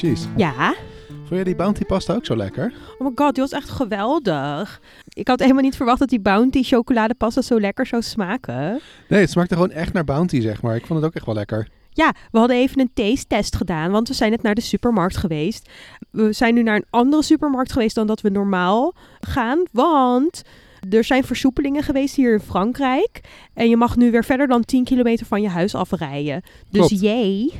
precies. Ja. Vond jij die Bounty pasta ook zo lekker? Oh my god, die was echt geweldig. Ik had helemaal niet verwacht dat die Bounty chocoladepasta zo lekker zou smaken. Nee, het smaakte gewoon echt naar Bounty, zeg maar. Ik vond het ook echt wel lekker. Ja, we hadden even een taste-test gedaan, want we zijn net naar de supermarkt geweest. We zijn nu naar een andere supermarkt geweest dan dat we normaal gaan, want er zijn versoepelingen geweest hier in Frankrijk. En je mag nu weer verder dan 10 kilometer van je huis afrijden. Dus Klopt. jee.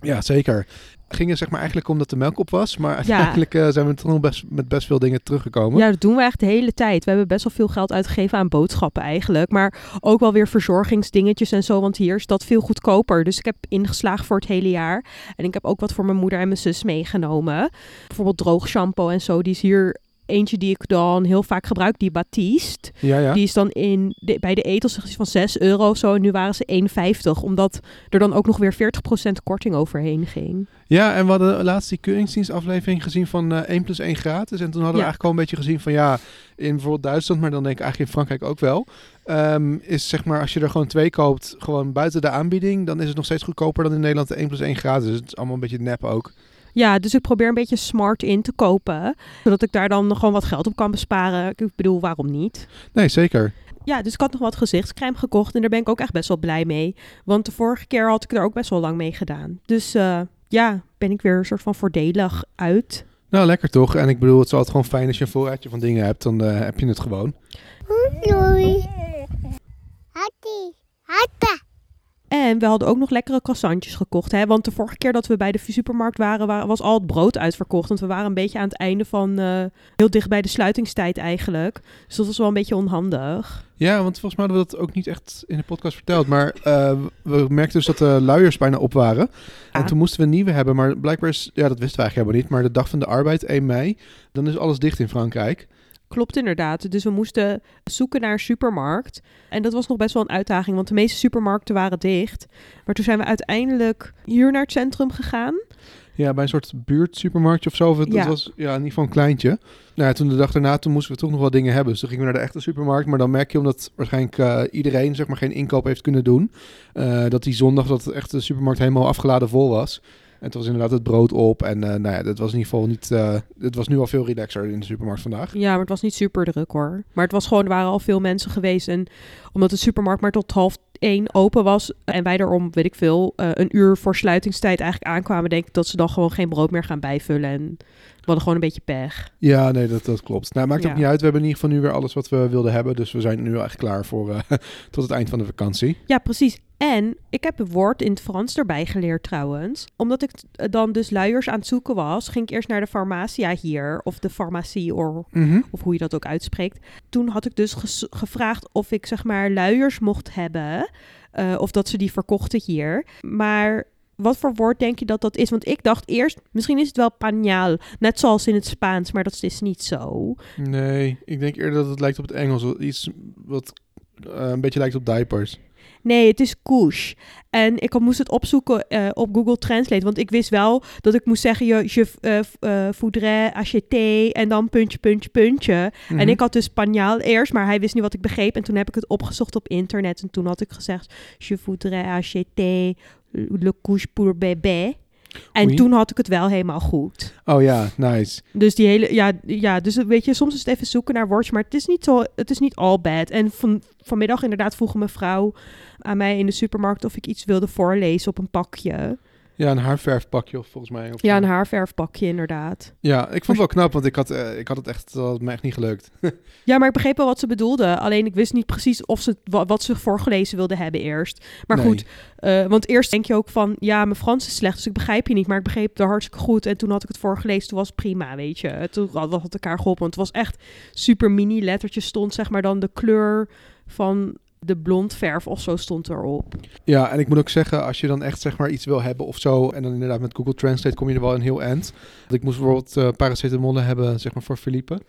Ja, zeker. Ging het zeg maar eigenlijk omdat de melk op was, maar uiteindelijk eh, zijn we toch nog best, met best veel dingen teruggekomen. Ja, dat doen we echt de hele tijd. We hebben best wel veel geld uitgegeven aan boodschappen eigenlijk. Maar ook wel weer verzorgingsdingetjes en zo. Want hier is dat veel goedkoper. Dus ik heb ingeslagen voor het hele jaar. En ik heb ook wat voor mijn moeder en mijn zus meegenomen. Bijvoorbeeld droog shampoo en zo. Die is hier eentje die ik dan heel vaak gebruik. Die. Ja, ja. Die is dan in de, bij de etels van 6 euro zo. En nu waren ze 1,50. Omdat er dan ook nog weer 40% korting overheen ging. Ja, en we hadden laatst die keuringsdienstaflevering gezien van eh 1 plus 1 gratis. En toen hadden we eigenlijk al een beetje gezien van ja, in bijvoorbeeld Duitsland, maar dan denk ik eigenlijk in Frankrijk ook wel. ehm, is zeg maar, als je er gewoon twee koopt, gewoon buiten de aanbieding, dan is het nog steeds goedkoper dan in Nederland de 1 plus 1 gratis. Dus het is allemaal een beetje nep ook. Ja, dus ik probeer een beetje smart in te kopen. Zodat ik daar dan nog gewoon wat geld op kan besparen. Ik bedoel, waarom niet? Nee, zeker. Ja, dus ik had nog wat gezichtscrème gekocht. En daar ben ik ook echt best wel blij mee. Want de vorige keer had ik er ook best wel lang mee gedaan. Dus eh, ja, ben ik weer een soort van voordelig uit. Nou, lekker toch? En ik bedoel, het is altijd gewoon fijn als je een voorraadje van dingen hebt, dan eh, heb je het gewoon. Doei. Hattie. Hatta. En we hadden ook nog lekkere croissantjes gekocht. Hè? Want de vorige keer dat we bij de supermarkt waren, wa- was al het brood uitverkocht. Want we waren een beetje aan het einde van eh, heel dicht bij de sluitingstijd eigenlijk. Dus dat was wel een beetje onhandig. Ja, want volgens mij hadden we dat ook niet echt in de podcast verteld. Maar eh, we merkten dus dat de luiers bijna op waren. En Ja. toen moesten we nieuwe hebben. Maar blijkbaar is, ja, dat wisten we eigenlijk helemaal niet. Maar de dag van de arbeid, 1 mei, dan is alles dicht in Frankrijk. Klopt inderdaad. Dus we moesten zoeken naar een supermarkt. En dat was nog best wel een uitdaging, want de meeste supermarkten waren dicht. Maar toen zijn we uiteindelijk hier naar het centrum gegaan. Ja, bij een soort buurtsupermarktje of zo. Of het, Ja. het was ja, in ieder geval een kleintje. Nou ja, toen de dag daarna, toen moesten we toch nog wel dingen hebben. Dus toen gingen we naar de echte supermarkt. Maar dan merk je, omdat waarschijnlijk eh, iedereen zeg maar geen inkoop heeft kunnen doen, eh, dat die zondag dat de echte supermarkt helemaal afgeladen vol was. Toen was inderdaad het brood op. En eh, nou ja, dat was in ieder geval niet... eh het was nu al veel relaxer in de supermarkt vandaag. Ja, maar het was niet super druk hoor. Maar het was gewoon, er waren al veel mensen geweest. En omdat de supermarkt maar tot half één open was. En wij er om, weet ik veel, eh, een uur voor sluitingstijd eigenlijk aankwamen. Denk ik dat ze dan gewoon geen brood meer gaan bijvullen. En we hadden gewoon een beetje pech. Ja, nee, dat, dat klopt. Nou, maakt ook niet uit. We hebben in ieder geval nu weer alles wat we wilden hebben. Dus we zijn nu echt klaar voor eh, tot het eind van de vakantie. Ja, precies. En ik heb een woord in het Frans erbij geleerd trouwens. Omdat ik eh, dan dus luiers aan het zoeken was, ging ik eerst naar de farmacia hier. Of de farmacie, or, of hoe je dat ook uitspreekt. Toen had ik dus gevraagd of ik zeg maar luiers mocht hebben. Eh, of dat ze die verkochten hier. Maar wat voor woord denk je dat dat is? Want ik dacht eerst, misschien is het wel pañal. Net zoals in het Spaans, maar dat is niet zo. Nee, ik denk eerder dat het lijkt op het Engels. Iets wat eh, een beetje lijkt op diapers. Nee, het is couche. En ik moest het opzoeken eh, op Google Translate. Want ik wist wel dat ik moest zeggen... Je, je eh, voudrais acheter en dan puntje, puntje, puntje. Mhm. En ik had dus Spanjaal eerst, maar hij wist niet wat ik begreep. En toen heb ik het opgezocht op internet. En toen had ik gezegd... Je voudrais acheter le couche pour bébé. En Oei. toen had ik het wel helemaal goed. Oh ja, nice. Dus die hele, ja, ja, dus weet je, soms is het even zoeken naar woordjes, maar het is niet zo, het is niet all bad. En van, vanmiddag inderdaad vroeg een mevrouw aan mij in de supermarkt of ik iets wilde voorlezen op een pakje. Ja, een haarverfpakje of volgens mij. Of Ja, een haarverfpakje inderdaad. Ja, ik vond het wel knap, want ik had, eh, ik had het echt, dat had me echt niet gelukt. Ja, maar ik begreep wel wat ze bedoelde. Alleen ik wist niet precies of ze, wa- wat ze voorgelezen wilden hebben eerst. Maar Nee. goed, eh, want eerst denk je ook van, ja, mijn Frans is slecht, dus ik begrijp je niet. Maar ik begreep het hartstikke goed. En toen had ik het voorgelezen, toen was het prima, weet je. Toen had had het elkaar geholpen. Want het was echt super mini lettertjes stond, zeg maar, dan de kleur van de blondverf of zo stond erop. Ja, en ik moet ook zeggen, als je dan echt zeg maar iets wil hebben of zo, en dan inderdaad met Google Translate kom je er wel een heel eind. Want ik moest bijvoorbeeld eh paracetamol hebben, zeg maar, voor Philippe.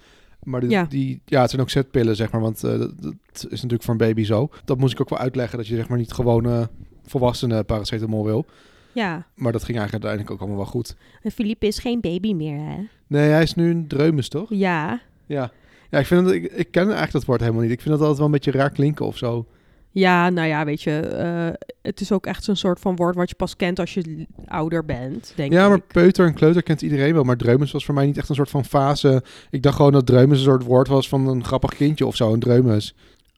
Maar die, Ja. die, ja, het zijn ook zetpillen, zeg maar, want eh, dat, dat is natuurlijk voor een baby zo. Dat moest ik ook wel uitleggen, dat je zeg maar niet gewone volwassene paracetamol wil. Ja, Maar dat ging eigenlijk uiteindelijk ook allemaal wel goed. en Philippe is geen baby meer, hè? Nee, hij is nu een dreumes, toch? Ja. Ja. Ja, ik, vind dat, ik, ik ken eigenlijk dat woord helemaal niet. Ik vind dat altijd wel een beetje raar klinken of zo. Ja, nou ja, weet je, eh, het is ook echt zo'n soort van woord wat je pas kent als je ouder bent, denk ja, ik. maar peuter en kleuter kent iedereen wel. Maar dreumes was voor mij niet echt een soort van fase. Ik dacht gewoon dat dreumes een soort woord was van een grappig kindje of zo, een dreumes.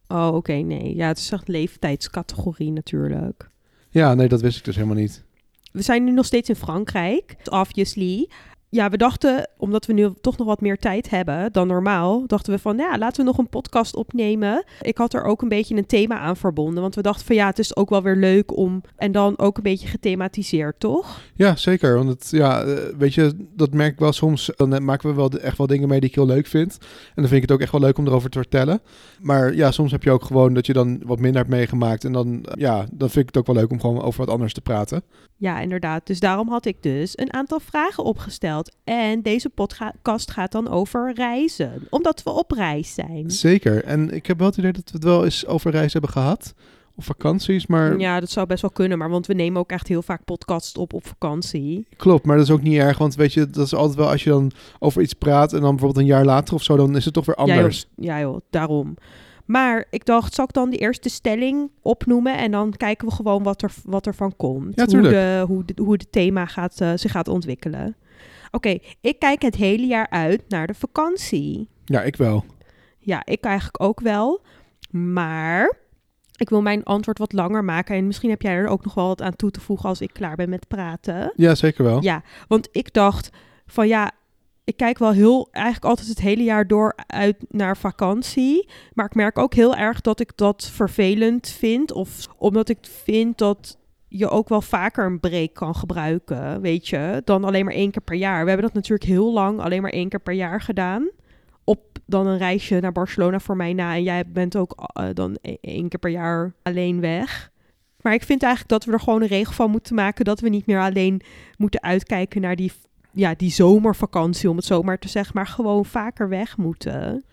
Oh, oké, nee. Ja, het is echt leeftijdscategorie natuurlijk. Ja, nee, dat wist ik dus helemaal niet. We zijn nu nog steeds in Frankrijk, obviously. Ja, we dachten, omdat we nu toch nog wat meer tijd hebben dan normaal, dachten we van, ja, laten we nog een podcast opnemen. Ik had er ook een beetje een thema aan verbonden, want we dachten van, ja, het is ook wel weer leuk om, en dan ook een beetje gethematiseerd, toch? Ja, zeker. Want het, ja, eh, weet je, dat merk ik wel soms. Dan eh, maken we wel echt wel dingen mee die ik heel leuk vind. En dan vind ik het ook echt wel leuk om erover te vertellen. Maar ja, soms heb je ook gewoon dat je dan wat minder hebt meegemaakt. En dan, eh, ja, dan vind ik het ook wel leuk om gewoon over wat anders te praten. Ja, inderdaad. Dus daarom had ik dus een aantal vragen opgesteld. En deze podcast gaat dan over reizen, omdat we op reis zijn. Zeker. En ik heb wel het idee dat we het wel eens over reis hebben gehad. Of vakanties, maar Ja, dat zou best wel kunnen, maar want we nemen ook echt heel vaak podcasts op op vakantie. klopt. Maar dat is ook niet erg, want weet je, dat is altijd wel als je dan over iets praat en dan bijvoorbeeld een jaar later of zo, dan is het toch weer Ja joh, anders. ja joh, daarom. Maar ik dacht, zal ik dan de eerste stelling opnoemen en dan kijken we gewoon wat er, wat er van komt. Ja, hoe, de, hoe, de, hoe het thema gaat, eh, zich gaat ontwikkelen. Oké, ik kijk het hele jaar uit naar de vakantie. Ja, ik wel. Ja, ik eigenlijk ook wel. Maar ik wil mijn antwoord wat langer maken. En misschien heb jij er ook nog wel wat aan toe te voegen als ik klaar ben met praten. Ja, zeker wel. Ja, want ik dacht van ja, ik kijk wel heel eigenlijk altijd het hele jaar door uit naar vakantie. Maar ik merk ook heel erg dat ik dat vervelend vind. Of omdat ik vind dat je ook wel vaker een break kan gebruiken, weet je, dan alleen maar één keer per jaar. We hebben dat natuurlijk heel lang alleen maar één keer per jaar gedaan. Op dan een reisje naar Barcelona voor mij na. En jij bent ook eh, dan e- één keer per jaar alleen weg. Maar ik vind eigenlijk dat we er gewoon een regel van moeten maken dat we niet meer alleen moeten uitkijken naar die, ja, die zomervakantie, om het zo maar te zeggen, maar gewoon vaker weg moeten.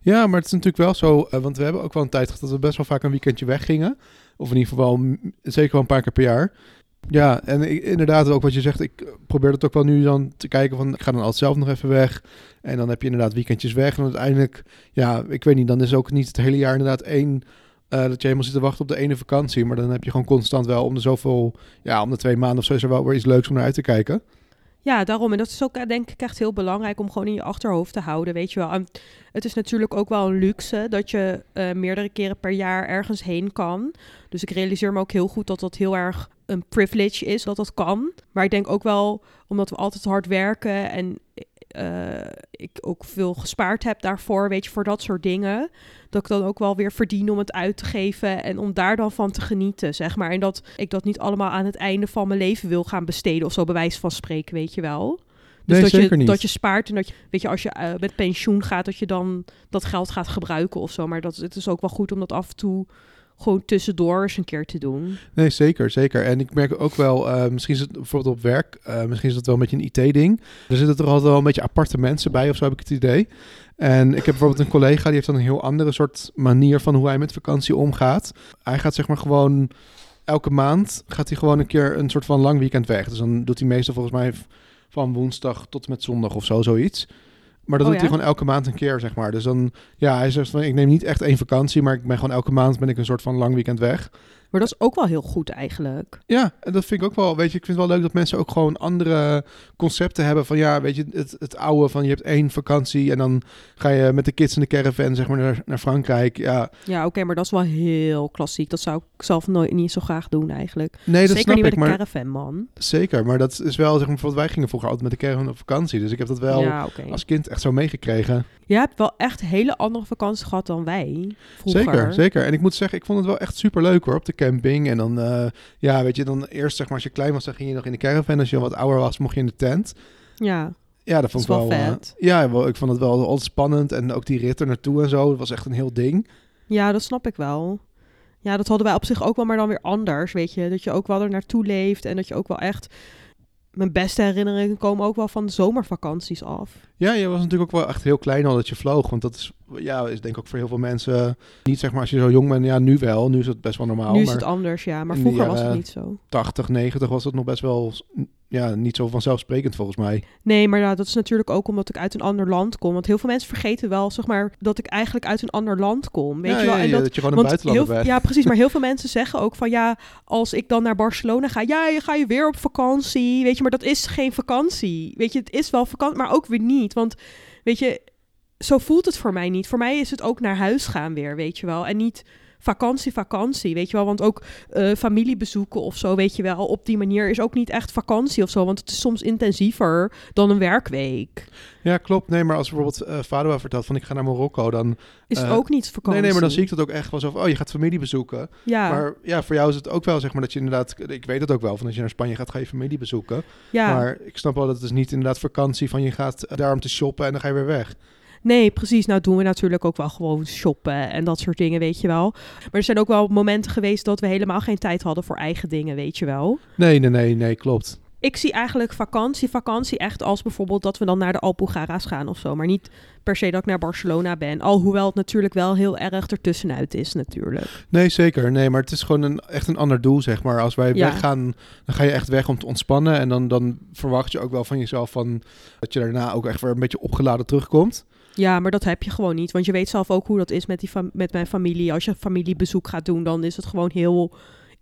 Ja, maar het is natuurlijk wel zo, eh, want we hebben ook wel een tijd gehad dat we best wel vaak een weekendje weggingen. Of in ieder geval zeker wel een paar keer per jaar. Ja, en ik- inderdaad ook wat je zegt, ik probeer het ook wel nu dan te kijken van, ik ga dan altijd zelf nog even weg. En dan heb je inderdaad weekendjes weg. En uiteindelijk, ja, ik weet niet, dan is ook niet het hele jaar inderdaad één, eh, dat je helemaal zit te wachten op de ene vakantie. Maar dan heb je gewoon constant wel om de zoveel, ja, om de twee maanden of zo is er wel weer iets leuks om naar uit te kijken. Ja, daarom. En dat is ook eh, denk ik echt heel belangrijk om gewoon in je achterhoofd te houden, weet je wel. En het is natuurlijk ook wel een luxe dat je eh, meerdere keren per jaar ergens heen kan. Dus ik realiseer me ook heel goed dat dat heel erg een privilege is, dat dat kan. Maar ik denk ook wel, omdat we altijd hard werken en eh, ik ook veel gespaard heb daarvoor, weet je, voor dat soort dingen. Dat ik dan ook wel weer verdien om het uit te geven en om daar dan van te genieten, zeg maar. En dat ik dat niet allemaal aan het einde van mijn leven wil gaan besteden of zo, bij wijze van spreken, weet je wel. Dus Nee, dat, je, niet. dat je spaart en dat je, weet je, als je eh, met pensioen gaat, dat je dan dat geld gaat gebruiken of zo. Maar dat, het is ook wel goed om dat af en toe gewoon tussendoor eens een keer te doen. Nee, zeker, zeker. En ik merk ook wel, eh, misschien is het bijvoorbeeld op werk, eh, misschien is het wel een beetje een IT-ding. Er zitten toch altijd wel een beetje aparte mensen bij, of zo heb ik het idee. En ik heb bijvoorbeeld een collega, die heeft dan een heel andere soort manier van hoe hij met vakantie omgaat. Hij gaat zeg maar gewoon, elke maand gaat hij gewoon een keer een soort van lang weekend weg. Dus dan doet hij meestal volgens mij van woensdag tot met zondag of zo, zoiets. Maar dat Oh doet ja? hij gewoon elke maand een keer, zeg maar. Dus dan, ja, hij zegt van, ik neem niet echt één vakantie, maar ik ben gewoon elke maand ben ik een soort van lang weekend weg. Maar dat is ook wel heel goed eigenlijk. Ja, en dat vind ik ook wel, weet je, ik vind het wel leuk dat mensen ook gewoon andere concepten hebben van, ja, weet je, het, het oude van je hebt één vakantie en dan ga je met de kids in de caravan, zeg maar, naar, naar Frankrijk. Ja, Ja, oké, maar dat is wel heel klassiek. Dat zou ik zelf nooit niet zo graag doen eigenlijk. nee, dat Zeker niet met ik, een maar caravan, man. zeker. Maar dat is wel, zeg maar, bijvoorbeeld wij gingen vroeger altijd met de caravan op vakantie, dus ik heb dat wel ja, als kind echt zo meegekregen. Je hebt wel echt hele andere vakanties gehad dan wij vroeger. Zeker, zeker. En ik moet zeggen, ik vond het wel echt super leuk hoor, op de camping. En dan, eh, ja, weet je, dan eerst zeg maar, als je klein was, dan ging je nog in de caravan. Als je wat ouder was, mocht je in de tent. Ja, Ja, dat vond ik wel. wel eh, ja, wel, ik vond het wel altijd spannend. En ook die rit er naartoe en zo. Dat was echt een heel ding. ja, dat snap ik wel. Ja, dat hadden wij op zich ook wel, maar dan weer anders, weet je. Dat je ook wel er naartoe leeft en dat je ook wel echt... Mijn beste herinneringen komen ook wel van de zomervakanties af. Ja, je was natuurlijk ook wel echt heel klein al dat je vloog. Want dat is, ja, is denk ik ook voor heel veel mensen niet zeg maar als je zo jong bent. Ja, nu wel. Nu is het best wel normaal. nu is maar het anders, ja. Maar vroeger was het niet zo. 80, 90 was het nog best wel ja, niet zo vanzelfsprekend volgens mij. Nee, maar ja, dat is natuurlijk ook omdat ik uit een ander land kom. Want heel veel mensen vergeten wel, zeg maar, dat ik eigenlijk uit een ander land kom. Weet ja, je wel? en ja, dat, dat je gewoon een buitenlander heel, bent. Ja, precies. Maar heel veel mensen zeggen ook van ja, als ik dan naar Barcelona ga, ja, je ga je weer op vakantie. Weet je, maar dat is geen vakantie. Weet je, het is wel vakantie, maar ook weer niet. Want weet je, zo voelt het voor mij niet. Voor mij is het ook naar huis gaan weer, weet je wel. En niet vakantie, vakantie, weet je wel. Want ook eh, familiebezoeken of zo, weet je wel, op die manier is ook niet echt vakantie of zo. Want het is soms intensiever dan een werkweek. Ja, klopt. Nee, maar als bijvoorbeeld eh Fadwa vertelt van ik ga naar Marokko, dan... Is het Eh, ook niet vakantie. Nee, nee, maar dan zie ik dat ook echt wel zo van, oh, je gaat familie bezoeken. Ja, Maar ja, voor jou is het ook wel, zeg maar, dat je inderdaad... Ik weet het ook wel, van als je naar Spanje gaat, ga je familie bezoeken. ja. Maar ik snap wel dat het is niet inderdaad vakantie van je gaat eh, daar om te shoppen en dan ga je weer weg. Nee, precies. Nou doen we natuurlijk ook wel gewoon shoppen en dat soort dingen, weet je wel. Maar er zijn ook wel momenten geweest dat we helemaal geen tijd hadden voor eigen dingen, weet je wel. Nee, nee, nee, nee, klopt. Ik zie eigenlijk vakantie, vakantie echt als bijvoorbeeld dat we dan naar de Alpujarra's gaan of zo. Maar niet per se dat ik naar Barcelona ben. Alhoewel het natuurlijk wel heel erg ertussenuit is natuurlijk. Nee, zeker. Nee, maar het is gewoon een, echt een ander doel, zeg maar. Als wij Ja. weggaan, dan ga je echt weg om te ontspannen. En dan, dan verwacht je ook wel van jezelf van, dat je daarna ook echt weer een beetje opgeladen terugkomt. Ja, maar dat heb je gewoon niet. Want je weet zelf ook hoe dat is met, die met mijn familie. Als je familiebezoek gaat doen, dan is het gewoon heel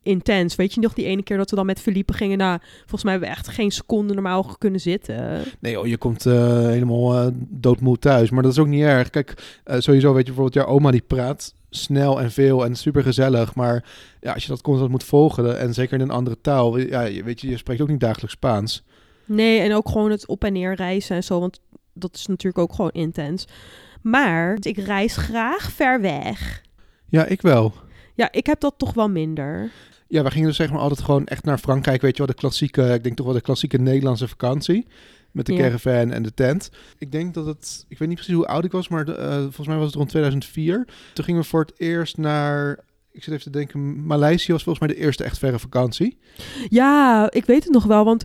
intens. Weet je nog die ene keer dat we dan met Felipe gingen? Nou, volgens mij hebben we echt geen seconde normaal kunnen zitten. Nee joh, je komt eh, helemaal eh, doodmoe thuis. Maar dat is ook niet erg. Kijk, eh, sowieso weet je bijvoorbeeld, jouw oma die praat snel en veel en super gezellig. Maar ja, als je dat constant moet volgen, en zeker in een andere taal, ja, je- weet je, je spreekt ook niet dagelijks Spaans. Nee, en ook gewoon het op en neer reizen en zo. Want dat is natuurlijk ook gewoon intens. Maar ik reis graag ver weg. Ja, ik wel. Ja, ik heb dat toch wel minder. Ja, we gingen dus zeg maar altijd gewoon echt naar Frankrijk, weet je wel, de klassieke, ik denk toch wel de klassieke Nederlandse vakantie. Met de Ja. caravan en de tent. Ik denk dat het, ik weet niet precies hoe oud ik was, maar de, eh, volgens mij was het rond 2004. Toen gingen we voor het eerst naar, ik zit even te denken, Maleisië was volgens mij de eerste echt verre vakantie. Ja, ik weet het nog wel, want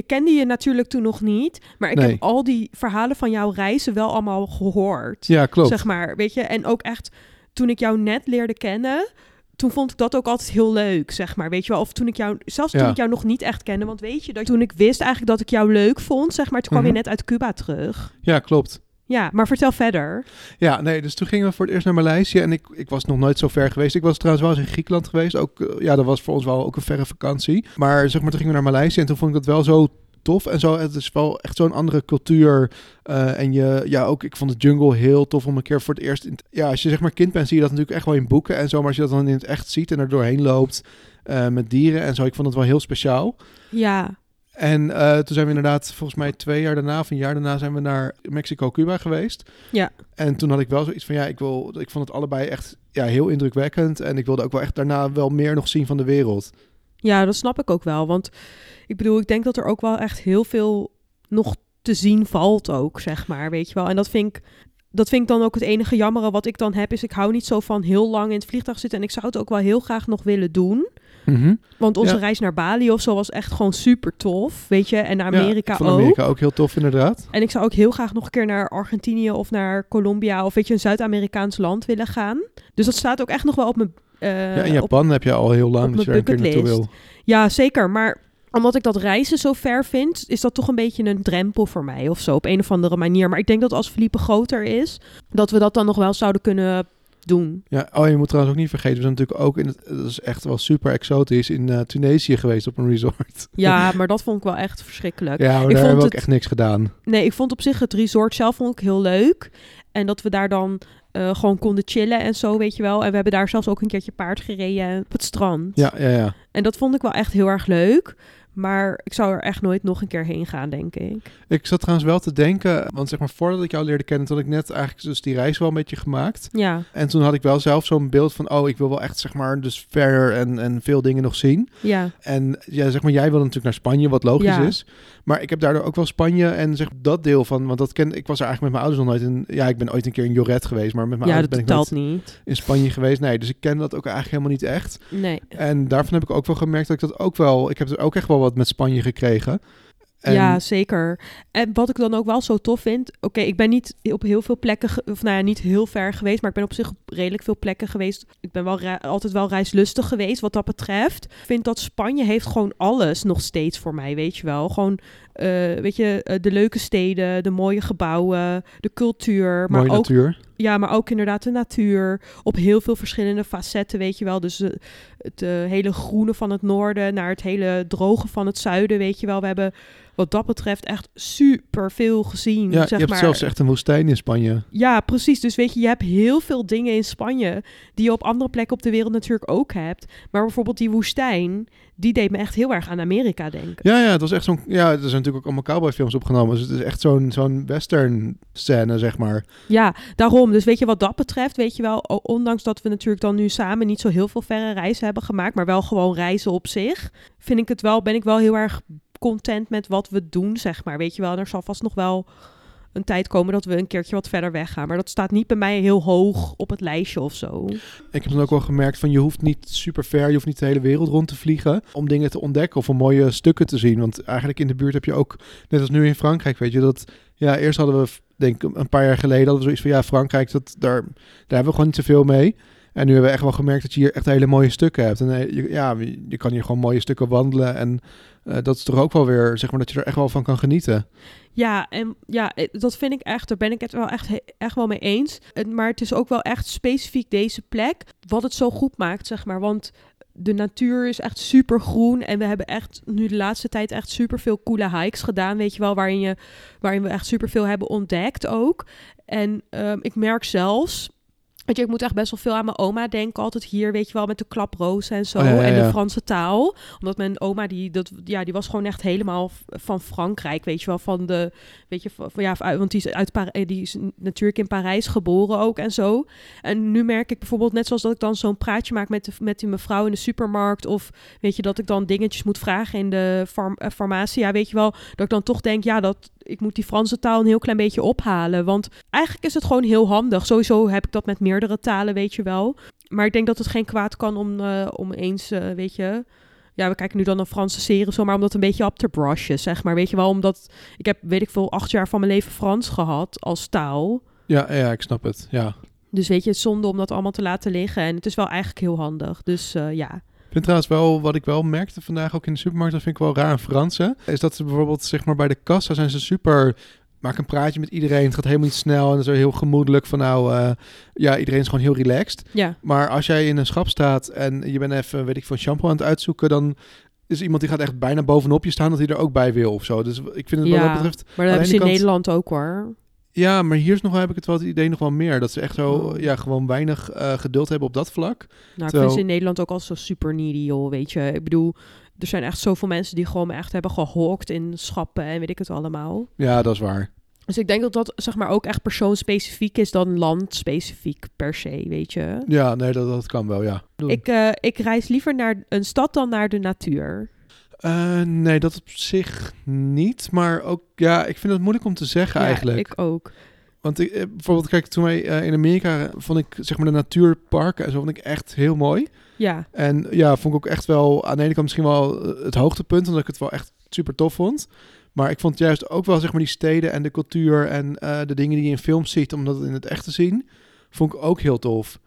ik kende je natuurlijk toen nog niet. Maar ik Nee. heb al die verhalen van jouw reizen wel allemaal gehoord. Ja, klopt. Zeg maar, weet je. En ook echt, toen ik jou net leerde kennen... Toen vond ik dat ook altijd heel leuk, zeg maar. Weet je wel, of toen ik jou, zelfs toen Ja. ik jou nog niet echt kende. Want weet je, dat toen ik wist eigenlijk dat ik jou leuk vond, zeg maar, toen kwam Mhm. je net uit Cuba terug. Ja, klopt. Ja, maar vertel verder. Ja, nee, dus toen gingen we voor het eerst naar Maleisië en ik, ik was nog nooit zo ver geweest. Ik was trouwens wel eens in Griekenland geweest. Ook, eh, ja, dat was voor ons wel ook een verre vakantie. Maar zeg maar, toen gingen we naar Maleisië en toen vond ik dat wel zo tof. En zo, het is wel echt zo'n andere cultuur. Eh, en je, ja, ook, ik vond de jungle heel tof om een keer voor het eerst... In, ja, als je zeg maar kind bent, zie je dat natuurlijk echt wel in boeken en zo. Maar als je dat dan in het echt ziet en er doorheen loopt eh, met dieren en zo. Ik vond het wel heel speciaal. Ja, En eh, toen zijn we inderdaad, volgens mij twee jaar daarna of een jaar daarna zijn we naar Mexico-Cuba geweest. Ja. En toen had ik wel zoiets van, ja, ik, wil, ik vond het allebei echt ja, heel indrukwekkend. En ik wilde ook wel echt daarna wel meer nog zien van de wereld. Ja, dat snap ik ook wel. Want ik bedoel, ik denk dat er ook wel echt heel veel nog te zien valt ook, zeg maar, weet je wel. En dat vind ik, dat vind ik dan ook het enige jammere wat ik dan heb, is ik hou niet zo van heel lang in het vliegtuig zitten. En ik zou het ook wel heel graag nog willen doen. Want onze Ja. reis naar Bali of zo was echt gewoon super tof, weet je. En naar Ja, Amerika ik vond ook. Amerika ook heel tof inderdaad. En ik zou ook heel graag nog een keer naar Argentinië of naar Colombia of weet je, een Zuid-Amerikaans land willen gaan. Dus dat staat ook echt nog wel op mijn... eh, ja, in op- Japan heb je al heel lang dat je mijn er een keer naartoe wil. Ja, zeker. Maar omdat ik dat reizen zo ver vind, is dat toch een beetje een drempel voor mij of zo, op een of andere manier. Maar ik denk dat als Felipe groter is, dat we dat dan nog wel zouden kunnen doen. Ja, oh, je moet trouwens ook niet vergeten, we zijn natuurlijk ook in het, dat is echt wel super exotisch, in eh, Tunesië geweest op een resort. Ja, maar dat vond ik wel echt verschrikkelijk. Ja, maar Ik daar vond hebben we ook het- echt niks gedaan. Nee, ik vond op zich het resort zelf vond ik heel leuk. En dat we daar dan eh, gewoon konden chillen en zo, weet je wel. En we hebben daar zelfs ook een keertje paard gereden op het strand. Ja, ja, ja. En dat vond ik wel echt heel erg leuk. Maar ik zou er echt nooit nog een keer heen gaan, denk ik. Ik zat trouwens wel te denken, want zeg maar voordat ik jou leerde kennen, toen had ik net eigenlijk dus die reis wel een beetje gemaakt. Ja, En toen had ik wel zelf zo'n beeld van, oh, ik wil wel echt zeg maar dus verder en, en veel dingen nog zien. ja. En ja, zeg maar, jij wilde natuurlijk naar Spanje, wat logisch Ja. is. Maar ik heb daardoor ook wel Spanje en zeg dat deel van, want dat ken ik was er eigenlijk met mijn ouders nog nooit in. Ja, ik ben ooit een keer in Joret geweest, maar met mijn Ja, ouders ben ik niet. in Spanje geweest. Nee, dus ik ken dat ook eigenlijk helemaal niet echt. Nee. En daarvan heb ik ook wel gemerkt dat ik dat ook wel, ik heb er ook echt wel wat met Spanje gekregen. En- Ja, zeker. En wat ik dan ook wel zo tof vind... Oké, ik ben niet op heel veel plekken... ge- Of nou ja, niet heel ver geweest... Maar ik ben op zich op redelijk veel plekken geweest. Ik ben wel altijd wel reislustig geweest wat dat betreft. Ik vind dat Spanje heeft gewoon alles nog steeds voor mij, weet je wel. Gewoon, eh, weet je, eh, de leuke steden, de mooie gebouwen, de cultuur. Maar Mooie ook natuur. Ja, maar ook inderdaad de natuur. Op heel veel verschillende facetten, weet je wel. Dus eh, het eh, hele groene van het noorden naar het hele droge van het zuiden, weet je wel. We hebben wat dat betreft echt super veel gezien. Ja, zeg je hebt maar. zelfs echt een woestijn in Spanje. Ja, precies. Dus weet je, je hebt heel veel dingen in Spanje die je op andere plekken op de wereld natuurlijk ook hebt. Maar bijvoorbeeld die woestijn, die deed me echt heel erg aan Amerika denken. Ja, ja, het was echt zo'n... Ja, er zijn natuurlijk ook allemaal cowboyfilms opgenomen. Dus het is echt zo'n zo'n western scène, zeg maar. Ja, daarom. Dus weet je, wat dat betreft, weet je wel, ondanks dat we natuurlijk dan nu samen niet zo heel veel verre reizen hebben gemaakt, maar wel gewoon reizen op zich, vind ik het wel, ben ik wel heel erg content met wat we doen, zeg maar. Weet je wel, er zal vast nog wel een tijd komen dat we een keertje wat verder weggaan. Maar dat staat niet bij mij heel hoog op het lijstje of zo. Ik heb dan ook wel gemerkt van je hoeft niet super ver, je hoeft niet de hele wereld rond te vliegen om dingen te ontdekken of om mooie stukken te zien. Want eigenlijk in de buurt heb je ook, net als nu in Frankrijk, weet je, dat ja, eerst hadden we, denk een paar jaar geleden hadden we zoiets van ja, Frankrijk, dat, daar, daar hebben we gewoon niet zoveel mee. En nu hebben we echt wel gemerkt dat je hier echt hele mooie stukken hebt. En eh, ja, je kan hier gewoon mooie stukken wandelen. En eh, dat is toch ook wel weer, zeg maar, dat je er echt wel van kan genieten. Ja, en ja, eh, dat vind ik echt, daar ben ik het wel echt, echt wel mee eens. Maar het is ook wel echt specifiek deze plek wat het zo goed maakt, zeg maar. Want de natuur is echt super groen en we hebben echt nu de laatste tijd echt super veel coole hikes gedaan, weet je wel, waarin, je, waarin we echt super veel hebben ontdekt ook. En ehm, ik merk zelfs, weet je, ik moet echt best wel veel aan mijn oma denken, altijd hier, weet je wel, met de klaprozen en zo Oh, ja, ja, en de. Franse taal. Omdat mijn oma, die, dat, ja, die was gewoon echt helemaal van Frankrijk, weet je wel, van de, weet je, van, ja, want die is, uit eh, die is natuurlijk in Parijs geboren ook en zo. En nu merk ik bijvoorbeeld, net zoals dat ik dan zo'n praatje maak met, de, met die mevrouw in de supermarkt, of weet je, dat ik dan dingetjes moet vragen in de farm, eh, farmacie, ja, weet je wel, dat ik dan toch denk, ja, dat ik moet die Franse taal een heel klein beetje ophalen, want eigenlijk is het gewoon heel handig. Sowieso heb ik dat met meerdere talen, weet je wel. Maar ik denk dat het geen kwaad kan om, eh, om eens, eh, weet je, ja, we kijken nu dan een Franse serie of zo, maar om dat een beetje op te brushen, zeg maar. Weet je wel, omdat ik heb, weet ik veel, acht jaar van mijn leven Frans gehad als taal. Ja, ja, ik snap het. Ja. Dus weet je, het is zonde om dat allemaal te laten liggen. En het is wel eigenlijk heel handig. Dus eh, ja. Ik vind trouwens wel, wat ik wel merkte vandaag ook in de supermarkt, dat vind ik wel raar aan Fransen, is dat ze bijvoorbeeld, zeg maar, bij de kassa zijn ze super, maak een praatje met iedereen, het gaat helemaal niet snel en zo heel gemoedelijk van nou, eh, ja, iedereen is gewoon heel relaxed. Ja, Maar als jij in een schap staat en je bent even, weet ik veel, shampoo aan het uitzoeken, dan is iemand die gaat echt bijna bovenop je staan dat hij er ook bij wil of zo. Dus ik vind het wat Ja. dat betreft, maar dat hebben ze in kant- Nederland ook hoor. Ja, maar hier is nog, heb ik het wel het idee nog wel meer, dat ze echt zo, Oh. ja, gewoon weinig eh, geduld hebben op dat vlak. Nou, ik Terwijl- vind ze in Nederland ook al zo super needy, joh, weet je. Ik bedoel, er zijn echt zoveel mensen die gewoon echt hebben gehawkt in schappen en weet ik het allemaal. Ja, dat is waar. Dus ik denk dat dat zeg maar ook echt persoonspecifiek is dan landspecifiek per se, weet je. Ja, nee, dat, dat kan wel, ja. Ik, eh, ik reis liever naar een stad dan naar de natuur. Eh, nee, dat op zich niet. Maar ook, ja, ik vind het moeilijk om te zeggen Ja, eigenlijk. ik ook. Want ik, eh, bijvoorbeeld, kijk, toen wij eh, in Amerika vond ik, zeg maar, de natuurparken en zo vond ik echt heel mooi. Ja, En ja, vond ik ook echt wel, aan de ene kant misschien wel het hoogtepunt, omdat ik het wel echt super tof vond. Maar ik vond juist ook wel, zeg maar, die steden en de cultuur en de dingen die je in films ziet, om dat in het echt te zien, vond ik ook heel tof.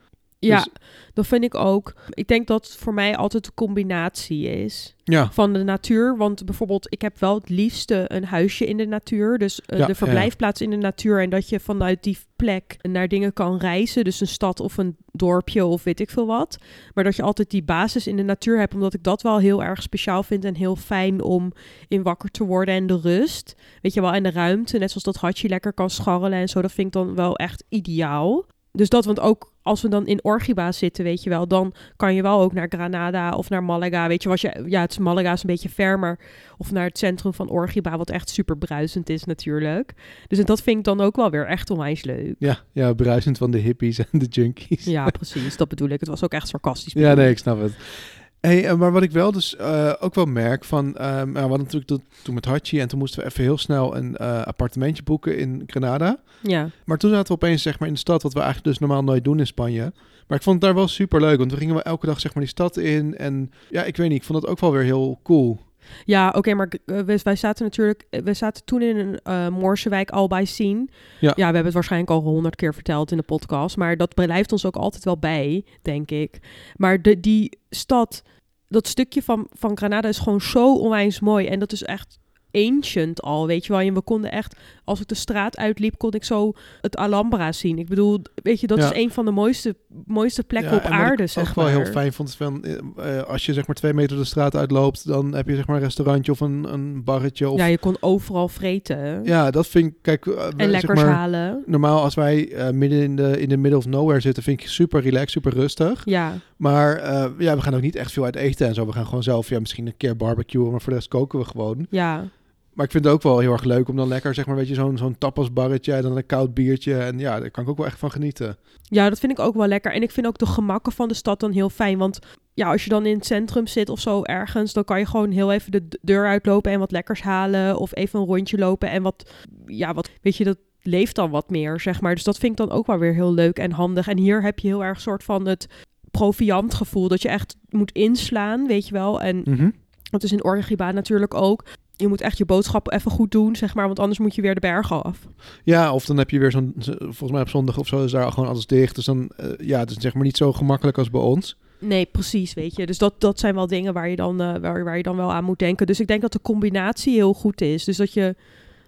Ja Dus- dat vind ik ook. Ik denk dat het voor mij altijd een combinatie is Ja, van de natuur. Want bijvoorbeeld, ik heb wel het liefste een huisje in de natuur. Dus eh, Ja, de verblijfplaats in de natuur. En dat je vanuit die plek naar dingen kan reizen. Dus een stad of een dorpje of weet ik veel wat. Maar dat je altijd die basis in de natuur hebt. Omdat ik dat wel heel erg speciaal vind. En heel fijn om in wakker te worden. En de rust. Weet je wel, en de ruimte. Net zoals dat hartje lekker kan scharrelen en zo. Dat vind ik dan wel echt ideaal. Dus dat, want ook als we dan in Orgiba zitten, weet je wel, dan kan je wel ook naar Granada of naar Malaga. Weet je, wat je, ja, het is Malaga is een beetje ver, maar of naar het centrum van Orgiba, wat echt super bruisend is natuurlijk. Dus dat vind ik dan ook wel weer echt onwijs leuk. ja, ja, bruisend van de hippies en de junkies. Ja, precies, dat bedoel ik. Het was ook echt sarcastisch. Ja, nee, ik snap het. Hey, maar wat ik wel dus eh, ook wel merk van, nou, we hadden natuurlijk toen, toen met Hachi en toen moesten we even heel snel een eh, appartementje boeken in Granada. Ja, Maar toen zaten we opeens zeg maar in de stad, wat we eigenlijk dus normaal nooit doen in Spanje. Maar ik vond het daar wel super leuk, want we gingen wel elke dag zeg maar die stad in en ja, ik weet niet, ik vond het ook wel weer heel cool. Ja, oké, maar uh, wij, wij, zaten natuurlijk... We zaten toen in een uh, al bij zien. Ja. ja, we hebben het waarschijnlijk al honderd keer verteld in de podcast. Maar dat blijft ons ook altijd wel bij, denk ik. Maar de, die stad, dat stukje van, van Granada is gewoon zo onwijs mooi. En dat is echt ancient al, weet je wel. En we konden echt, als ik de straat uitliep, kon ik zo het Alhambra zien. Ik bedoel, weet je, dat Ja. is een van de mooiste, mooiste plekken Ja, op wat aarde, ik zeg ook wel maar. heel fijn vond, is van, eh, als je zeg maar twee meter de straat uitloopt, dan heb je zeg maar een restaurantje of een, een barretje. Of, Ja, ja, je kon overal vreten dat vind ik, kijk, wij, en zeg lekkers maar, halen. normaal als wij eh, midden in de, in de middle of nowhere zitten, vind ik super relaxed, super rustig. Ja, Maar ja, we gaan ook niet echt veel uit eten en zo. We gaan gewoon zelf, ja, misschien een keer barbecuen, maar voor de rest koken we gewoon. ja. Maar ik vind het ook wel heel erg leuk om dan lekker, zeg maar, weet je, zo'n zo'n tapasbarretje en dan een koud biertje. En ja, daar kan ik ook wel echt van genieten. Ja, dat vind ik ook wel lekker. En ik vind ook de gemakken van de stad dan heel fijn. Want ja, als je dan in het centrum zit of zo ergens, dan kan je gewoon heel even de deur uitlopen en wat lekkers halen. Of even een rondje lopen en wat, ja, wat, weet je, dat leeft dan wat meer, zeg maar. Dus dat vind ik dan ook wel weer heel leuk en handig. En hier heb je heel erg soort van het proviant gevoel, dat je echt moet inslaan, weet je wel. En Mhm. dat is in Orgiba natuurlijk ook. Je moet echt je boodschappen even goed doen, zeg maar, want anders moet je weer de bergen af. Ja, of dan heb je weer zo'n, volgens mij op zondag of zo is daar gewoon alles dicht. Dus dan, eh, ja, het is zeg maar niet zo gemakkelijk als bij ons. Nee, precies, weet je. Dus dat, dat zijn wel dingen waar je, dan, eh, waar, waar je dan wel aan moet denken. Dus ik denk dat de combinatie heel goed is. Dus dat je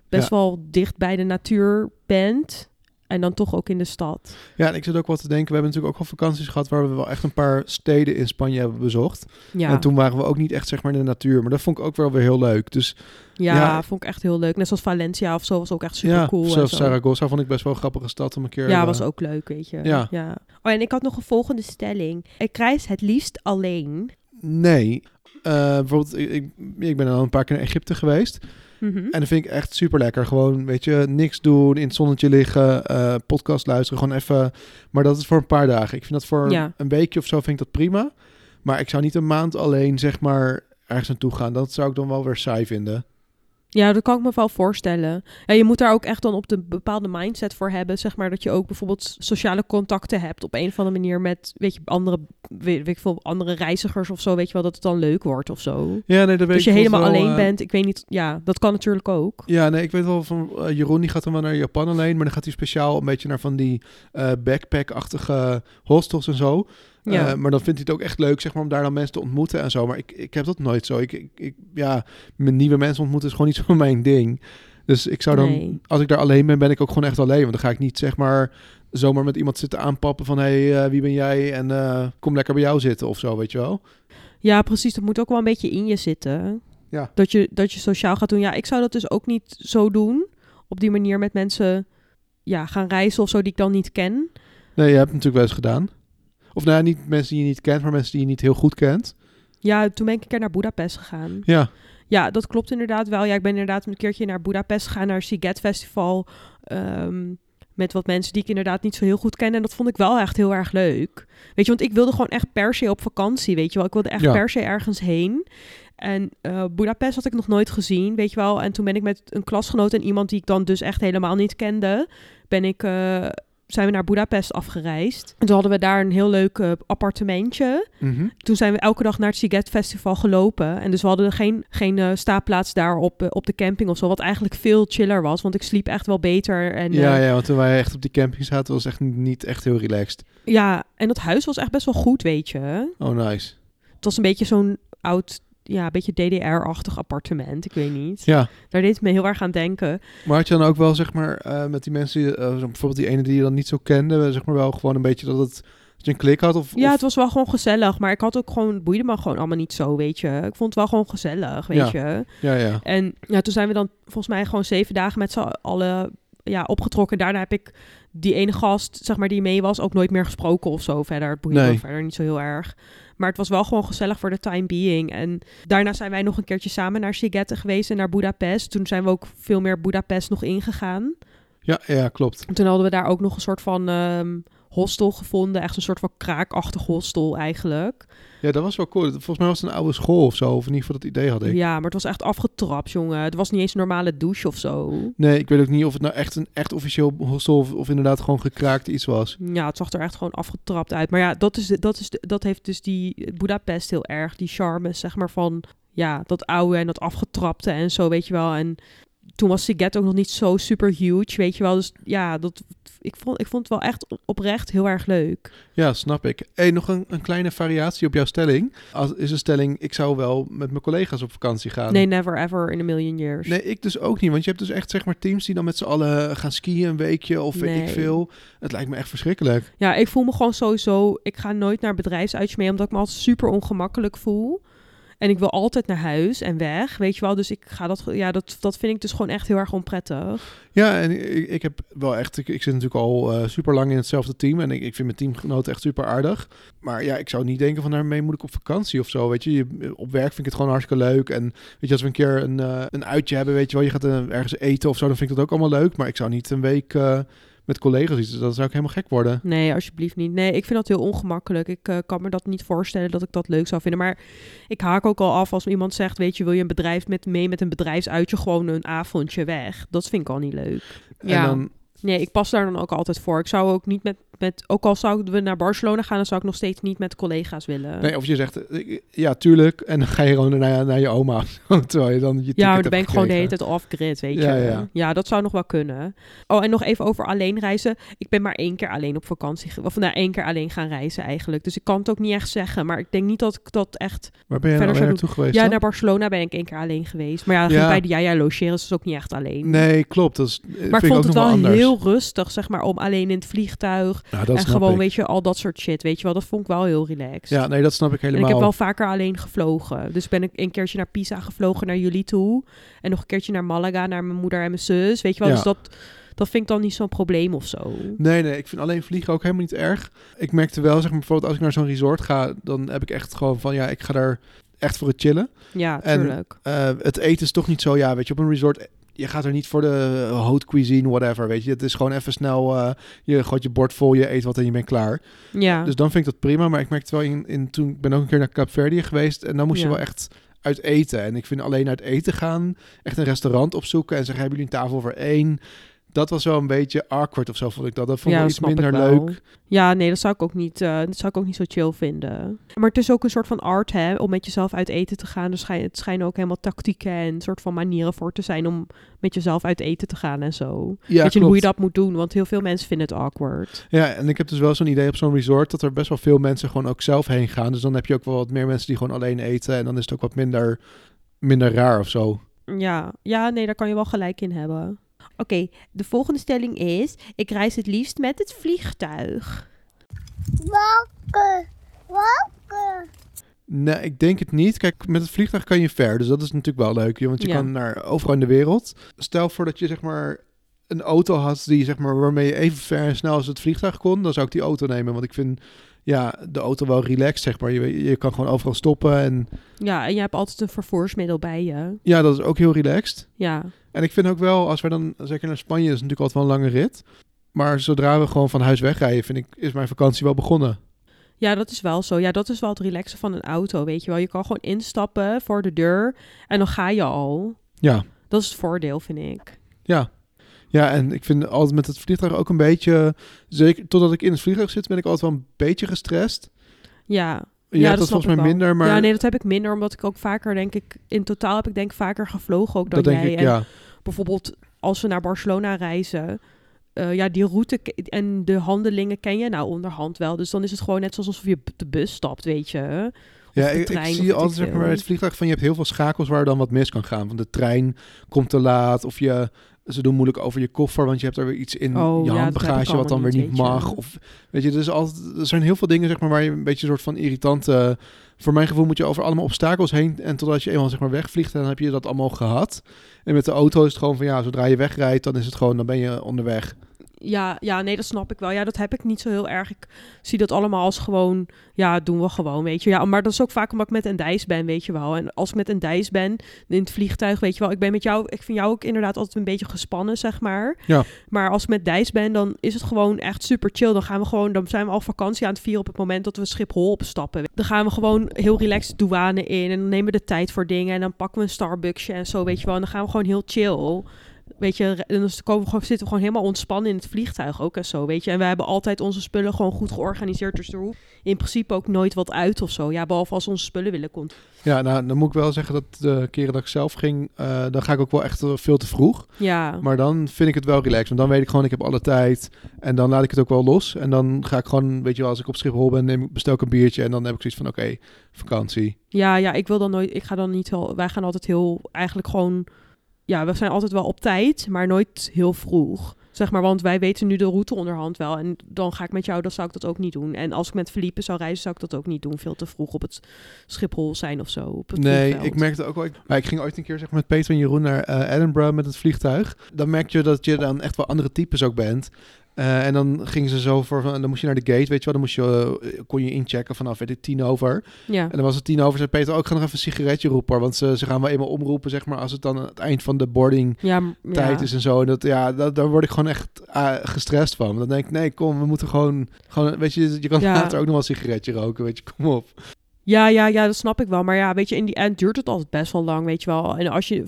best wel dicht bij de natuur bent en dan toch ook in de stad. Ja, en ik zit ook wel te denken, we hebben natuurlijk ook wel vakanties gehad waar we wel echt een paar steden in Spanje hebben bezocht. Ja, En toen waren we ook niet echt zeg maar in de natuur, maar dat vond ik ook wel weer heel leuk. Dus ja, ja. vond ik echt heel leuk. Net zoals Valencia of zo was ook echt super ja, cool. en zelfs. Zaragoza vond ik best wel een grappige stad om een keer... Ja, eh, was ook leuk, weet je. Ja. Oh, en ik had nog een volgende stelling. Ik reis het liefst alleen. Nee. Eh, bijvoorbeeld, ik, ik, ik ben al een paar keer naar Egypte geweest. Mhm. En dat vind ik echt super lekker. Gewoon, weet je, niks doen, in het zonnetje liggen, eh, podcast luisteren, gewoon even. Maar dat is voor een paar dagen. Ik vind dat voor Ja. een weekje of zo vind ik dat prima. Maar ik zou niet een maand alleen, zeg maar, ergens naartoe gaan. Dat zou ik dan wel weer saai vinden. Ja, dat kan ik me wel voorstellen. Ja, je moet daar ook echt dan op de bepaalde mindset voor hebben. Zeg maar dat je ook bijvoorbeeld sociale contacten hebt op een of andere manier met, weet je, andere, weet, weet ik veel, andere reizigers of zo. Weet je wel, dat het dan leuk wordt of zo. Ja, nee, dat weet Als je ik helemaal alleen eh, bent, ik weet niet, ja, dat kan natuurlijk ook. Ja, nee, ik weet wel van eh, Jeroen, die gaat dan wel naar Japan alleen. Maar dan gaat hij speciaal een beetje naar van die eh, backpack-achtige hostels en zo. Ja. Eh, maar dan vindt hij het ook echt leuk, zeg maar, om daar dan mensen te ontmoeten en zo. Maar ik, ik heb dat nooit zo. Ik, ik, ik- ja, met nieuwe mensen ontmoeten is gewoon niet zo mijn ding. Dus ik zou dan, Nee. als ik daar alleen ben, ben ik ook gewoon echt alleen. Want dan ga ik niet, zeg maar, zomaar met iemand zitten aanpappen van... hé, hey, eh, wie ben jij? En eh, kom lekker bij jou zitten of zo, weet je wel? Ja, precies. Dat moet ook wel een beetje in je zitten. Ja. Dat je, dat je sociaal gaat doen. Ja, ik zou dat dus ook niet zo doen. Op die manier met mensen ja, gaan reizen of zo die ik dan niet ken. Nee, je hebt het natuurlijk wel eens gedaan. Of nou niet mensen die je niet kent, maar mensen die je niet heel goed kent. Ja, toen ben ik een keer naar Budapest gegaan. Ja, Ja, dat klopt inderdaad wel. Ja, ik ben inderdaad een keertje naar Budapest gegaan, naar Siget Festival. ehm, met wat mensen die ik inderdaad niet zo heel goed ken. En dat vond ik wel echt heel erg leuk. Weet je, want ik wilde gewoon echt per se op vakantie, weet je wel. Ik wilde echt Ja. per se ergens heen. En eh Budapest had ik nog nooit gezien, weet je wel. En toen ben ik met een klasgenoot en iemand die ik dan dus echt helemaal niet kende... ben ik... eh, zijn we naar Budapest afgereisd. En toen hadden we daar een heel leuk eh, appartementje. mhm. Toen zijn we elke dag naar het Siget Festival gelopen. En dus we hadden geen, geen eh, staapplaats daar op, eh, op de camping of zo. Wat eigenlijk veel chiller was. Want ik sliep echt wel beter. En, ja, ja, want toen wij echt op die camping zaten, was echt niet echt heel relaxed. ja, en dat huis was echt best wel goed, weet je. Oh, nice. Het was een beetje zo'n oud, ja, een beetje DDR-achtig appartement. Ik weet niet. Ja, Daar deed het me heel erg aan denken. maar had je dan ook wel, zeg maar, eh, met die mensen, die, eh, bijvoorbeeld die ene die je dan niet zo kende, zeg maar wel gewoon een beetje dat, het, dat je een klik had? Of, Ja, of- het was wel gewoon gezellig. Maar ik had ook gewoon, het boeide me gewoon allemaal niet zo, weet je. Ik vond het wel gewoon gezellig, weet Ja. je. ja, ja. En ja, toen zijn we dan volgens mij gewoon zeven dagen met z'n allen ja, opgetrokken. Daarna heb ik die ene gast, zeg maar, die mee was, ook nooit meer gesproken of zo verder. Het boeide Nee. ook verder niet zo heel erg. Maar het was wel gewoon gezellig voor de time being. En daarna zijn wij nog een keertje samen naar Sigette geweest en naar Budapest. Toen zijn we ook veel meer Budapest nog ingegaan. Ja, ja, klopt. En toen hadden we daar ook nog een soort van ehm, hostel gevonden. Echt een soort van kraakachtig hostel eigenlijk. Ja, dat was wel cool. Volgens mij was het een oude school of zo, of in ieder geval dat idee had ik. Ja, maar het was echt afgetrapt, jongen. Het was niet eens een normale douche of zo. Nee, ik weet ook niet of het nou echt een echt officieel hostel of, of inderdaad gewoon gekraakt iets was. Ja, het zag er echt gewoon afgetrapt uit. Maar ja, dat, is, dat, is, dat heeft dus die Budapest heel erg. Die charme, zeg maar, van ja, dat oude en dat afgetrapte en zo, weet je wel. En toen was Siget ook nog niet zo super huge, weet je wel. Dus ja, dat, ik, vond, ik vond het wel echt oprecht heel erg leuk. Ja, snap ik. Hey, nog een, een kleine variatie op jouw stelling. Als, is een stelling, ik zou wel met mijn collega's op vakantie gaan. Nee, never ever in a million years. Nee, ik dus ook niet. Want je hebt dus echt zeg maar teams die dan met z'n allen gaan skiën een weekje of weet ik veel. Het lijkt me echt verschrikkelijk. Ja, ik voel me gewoon sowieso... Ik ga nooit naar bedrijfsuitjes mee, omdat ik me altijd super ongemakkelijk voel. En ik wil altijd naar huis en weg, weet je wel. Dus ik ga dat... Ja, dat, dat vind ik dus gewoon echt heel erg onprettig. Ja, en ik, ik heb wel echt... Ik, zit natuurlijk al eh, super lang in hetzelfde team. En ik, vind mijn teamgenoten echt super aardig. Maar ja, ik zou niet denken van daarmee moet ik op vakantie of zo. Weet je, je op werk vind ik het gewoon hartstikke leuk. En weet je, als we een keer een, eh, een uitje hebben, weet je wel. Je gaat eh, ergens eten of zo, dan vind ik dat ook allemaal leuk. Maar ik zou niet een week met collega's iets. Dan zou ik helemaal gek worden. Nee, alsjeblieft niet. Nee, ik vind dat heel ongemakkelijk. Ik eh, kan me dat niet voorstellen dat ik dat leuk zou vinden. Maar ik haak ook al af als iemand zegt... weet je, wil je een bedrijf met mee met een bedrijfsuitje... gewoon een avondje weg. Dat vind ik al niet leuk. Ja. En dan, Nee, ik pas daar dan ook altijd voor. Ik zou ook niet met... met ook al zouden we naar Barcelona gaan... dan zou ik nog steeds niet met collega's willen. nee, of je zegt, eh, ja, tuurlijk. En dan ga je gewoon naar, naar je oma. Terwijl je dan je ticket Ja, maar dan ben ik gewoon de hele tijd off-grid, weet je. Ja, ja. dat zou nog wel kunnen. Oh, en nog even over alleen reizen. Ik ben maar één keer alleen op vakantie. Of nou, één keer alleen gaan reizen eigenlijk. Dus ik kan het ook niet echt zeggen. Maar ik denk niet dat ik dat echt... Waar ben je nou verder naartoe geweest Ja, dan? naar Barcelona ben ik één keer alleen geweest. Maar ja, Ja. bij de Jaja logeren. Dus is ook niet echt alleen. Nee, klopt. Dat is, eh, Maar ik vond het wel anders. heel rustig, zeg maar, om alleen in het vliegtuig. Nou, dat en gewoon, ik. weet je, al dat soort shit. Weet je wel, dat vond ik wel heel relaxed. Ja, nee, dat snap ik En helemaal. ik heb wel vaker alleen gevlogen. Dus ben ik een keertje naar Pisa gevlogen, naar jullie toe. En nog een keertje naar Malaga, naar mijn moeder en mijn zus. Weet je wel, Ja. dus dat, dat vind ik dan niet zo'n probleem of zo. Nee, nee, ik vind alleen vliegen ook helemaal niet erg. Ik merkte wel, zeg maar, bijvoorbeeld als ik naar zo'n resort ga, dan heb ik echt gewoon van, ja, ik ga daar echt voor het chillen. Ja, En- tuurlijk. Eh, het eten is toch niet zo, ja, weet je, op een resort, je gaat er niet voor de haute cuisine, whatever, weet je. Het is gewoon even snel, eh, je gooit je bord vol, je eet wat en je bent klaar. Ja, Dus dan vind ik dat prima, maar ik merkte wel, in, in, toen ik ben ook een keer naar Kaapverdië geweest en dan moest je wel echt uit eten. En ik vind alleen uit eten gaan, echt een restaurant opzoeken en zeggen, hebben jullie een tafel voor één? Dat was wel een beetje awkward of zo, vond ik dat. Dat vond ik ja, dat iets ik minder leuk. Ja, nee, dat zou ik ook niet, eh, dat zou ik ook niet zo chill vinden. Maar het is ook een soort van art, hè, om met jezelf uit eten te gaan. Er schijn, het schijnen ook helemaal tactieken en soort van manieren voor te zijn om met jezelf uit eten te gaan en zo. Ja, Weet je hoe je dat moet doen? Want heel veel mensen vinden het awkward. Ja, en ik heb dus wel zo'n idee op zo'n resort dat er best wel veel mensen gewoon ook zelf heen gaan. Dus dan heb je ook wel wat meer mensen die gewoon alleen eten. En dan is het ook wat minder, minder raar of zo. Ja, ja, nee, daar kan je wel gelijk in hebben. Oké, de volgende stelling is: ik reis het liefst met het vliegtuig. Welke? Welke? Nee, ik denk het niet. Kijk, met het vliegtuig kan je ver. Dus dat is natuurlijk wel leuk. Want je Ja. kan naar overal in de wereld. Stel voor dat je zeg maar een auto had die zeg maar waarmee je even ver en snel als het vliegtuig kon. Dan zou ik die auto nemen. Want ik vind ja, de auto wel relaxed, zeg maar. Je, je kan gewoon overal stoppen. En Ja, en je hebt altijd een vervoersmiddel bij je. ja, dat is ook heel relaxed. Ja, En ik vind ook wel, als we dan zeker naar Spanje, is natuurlijk altijd wel een lange rit. Maar zodra we gewoon van huis wegrijden, vind ik, is mijn vakantie wel begonnen. Ja, dat is wel zo. Ja, dat is wel het relaxen van een auto, weet je wel. Je kan gewoon instappen voor de deur en dan ga je al. Ja, Dat is het voordeel, vind ik. ja. Ja, en ik vind altijd met het vliegtuig ook een beetje... Zeker totdat ik in het vliegtuig zit, ben ik altijd wel een beetje gestrest. Ja. Je ja, snap dat volgens mij ik wel. minder, maar Ja, nee, dat heb ik minder, omdat ik ook vaker, denk ik... In totaal heb ik denk ik vaker gevlogen ook dan dat denk jij. ik, en ja. Bijvoorbeeld als we naar Barcelona reizen... eh, ja, die route en de handelingen ken je nou onderhand wel. Dus dan is het gewoon net zoals alsof je op de bus stapt, weet je. Ja, de ik, ik trein, of zie altijd ik zeg maar, het vliegtuig van je hebt heel veel schakels waar dan wat mis kan gaan. Want de trein komt te laat of je, ze doen moeilijk over je koffer, want je hebt er weer iets in Oh, je ja, handbagage wat dan weer niet mag. je. Of weet je, er, is altijd, er zijn heel veel dingen zeg maar waar je een beetje een soort van irritante. Voor mijn gevoel moet je over allemaal obstakels heen en totdat je eenmaal zeg maar wegvliegt, dan heb je dat allemaal gehad. En met de auto is het gewoon van ja, zodra je wegrijdt, dan is het gewoon, dan ben je onderweg. Ja, ja, nee, dat snap ik wel. Ja, dat heb ik niet zo heel erg. Ik zie dat allemaal als gewoon, ja, doen we gewoon, weet je. Ja, maar dat is ook vaak omdat ik met een dijs ben, weet je wel. En als ik met een dijs ben in het vliegtuig, weet je wel, ik ben met jou, ik vind jou ook inderdaad altijd een beetje gespannen, zeg maar. Ja. Maar als ik met dijs ben, dan is het gewoon echt super chill. Dan gaan we gewoon, dan zijn we al vakantie aan het vieren op het moment dat we Schiphol opstappen. Dan gaan we gewoon heel relaxed douane in en dan nemen we de tijd voor dingen en dan pakken we een Starbucksje en zo, weet je wel. En dan gaan we gewoon heel chill Weet je, en dan komen we gewoon, zitten we gewoon helemaal ontspannen in het vliegtuig ook en zo, weet je. En we hebben altijd onze spullen gewoon goed georganiseerd. Dus er hoeft in principe ook nooit wat uit of zo. Ja, behalve als onze spullen willen komt. Ja, nou, dan moet ik wel zeggen dat de keren dat ik zelf ging, uh, dan ga ik ook wel echt veel te vroeg. Ja. Maar dan vind ik het wel relaxed. Want dan weet ik gewoon, ik heb alle tijd. En dan laat ik het ook wel los. En dan ga ik gewoon, weet je wel, als ik op Schiphol ben, neem, bestel ik een biertje. En dan heb ik zoiets van, oké, vakantie. Ja, ja, ik wil dan nooit, ik ga dan niet heel, wij gaan altijd heel, eigenlijk gewoon ja, we zijn altijd wel op tijd, maar nooit heel vroeg. Zeg maar, want wij weten nu de route onderhand wel. En dan ga ik met jou, dan zou ik dat ook niet doen. En als ik met Felipe zou reizen, zou ik dat ook niet doen. Veel te vroeg op het Schiphol zijn of zo. Op het nee, vliegveld. ik merkte ook wel. Maar ik ging ooit een keer zeg maar, met Peter en Jeroen naar uh, Edinburgh met het vliegtuig. Dan merk je dat je dan echt wel andere types ook bent. Uh, en dan gingen ze zo voor, dan moest je naar de gate, weet je wel, dan moest je, uh, kon je inchecken vanaf, weet ik, tien over. Ja. En dan was het tien over, zei Peter ook, ik ga nog even een sigaretje roepen, want ze, ze gaan wel eenmaal omroepen, zeg maar, als het dan het eind van de boarding ja, tijd ja. is en zo. En dat, ja, dat, daar word ik gewoon echt uh, gestrest van. Dan denk ik, nee, kom, we moeten gewoon, gewoon weet je, je kan Ja. later ook nog wel een sigaretje roken, weet je, kom op. Ja, ja, ja, dat snap ik wel. Maar ja, weet je, in die end duurt het altijd best wel lang, weet je wel. En als, je,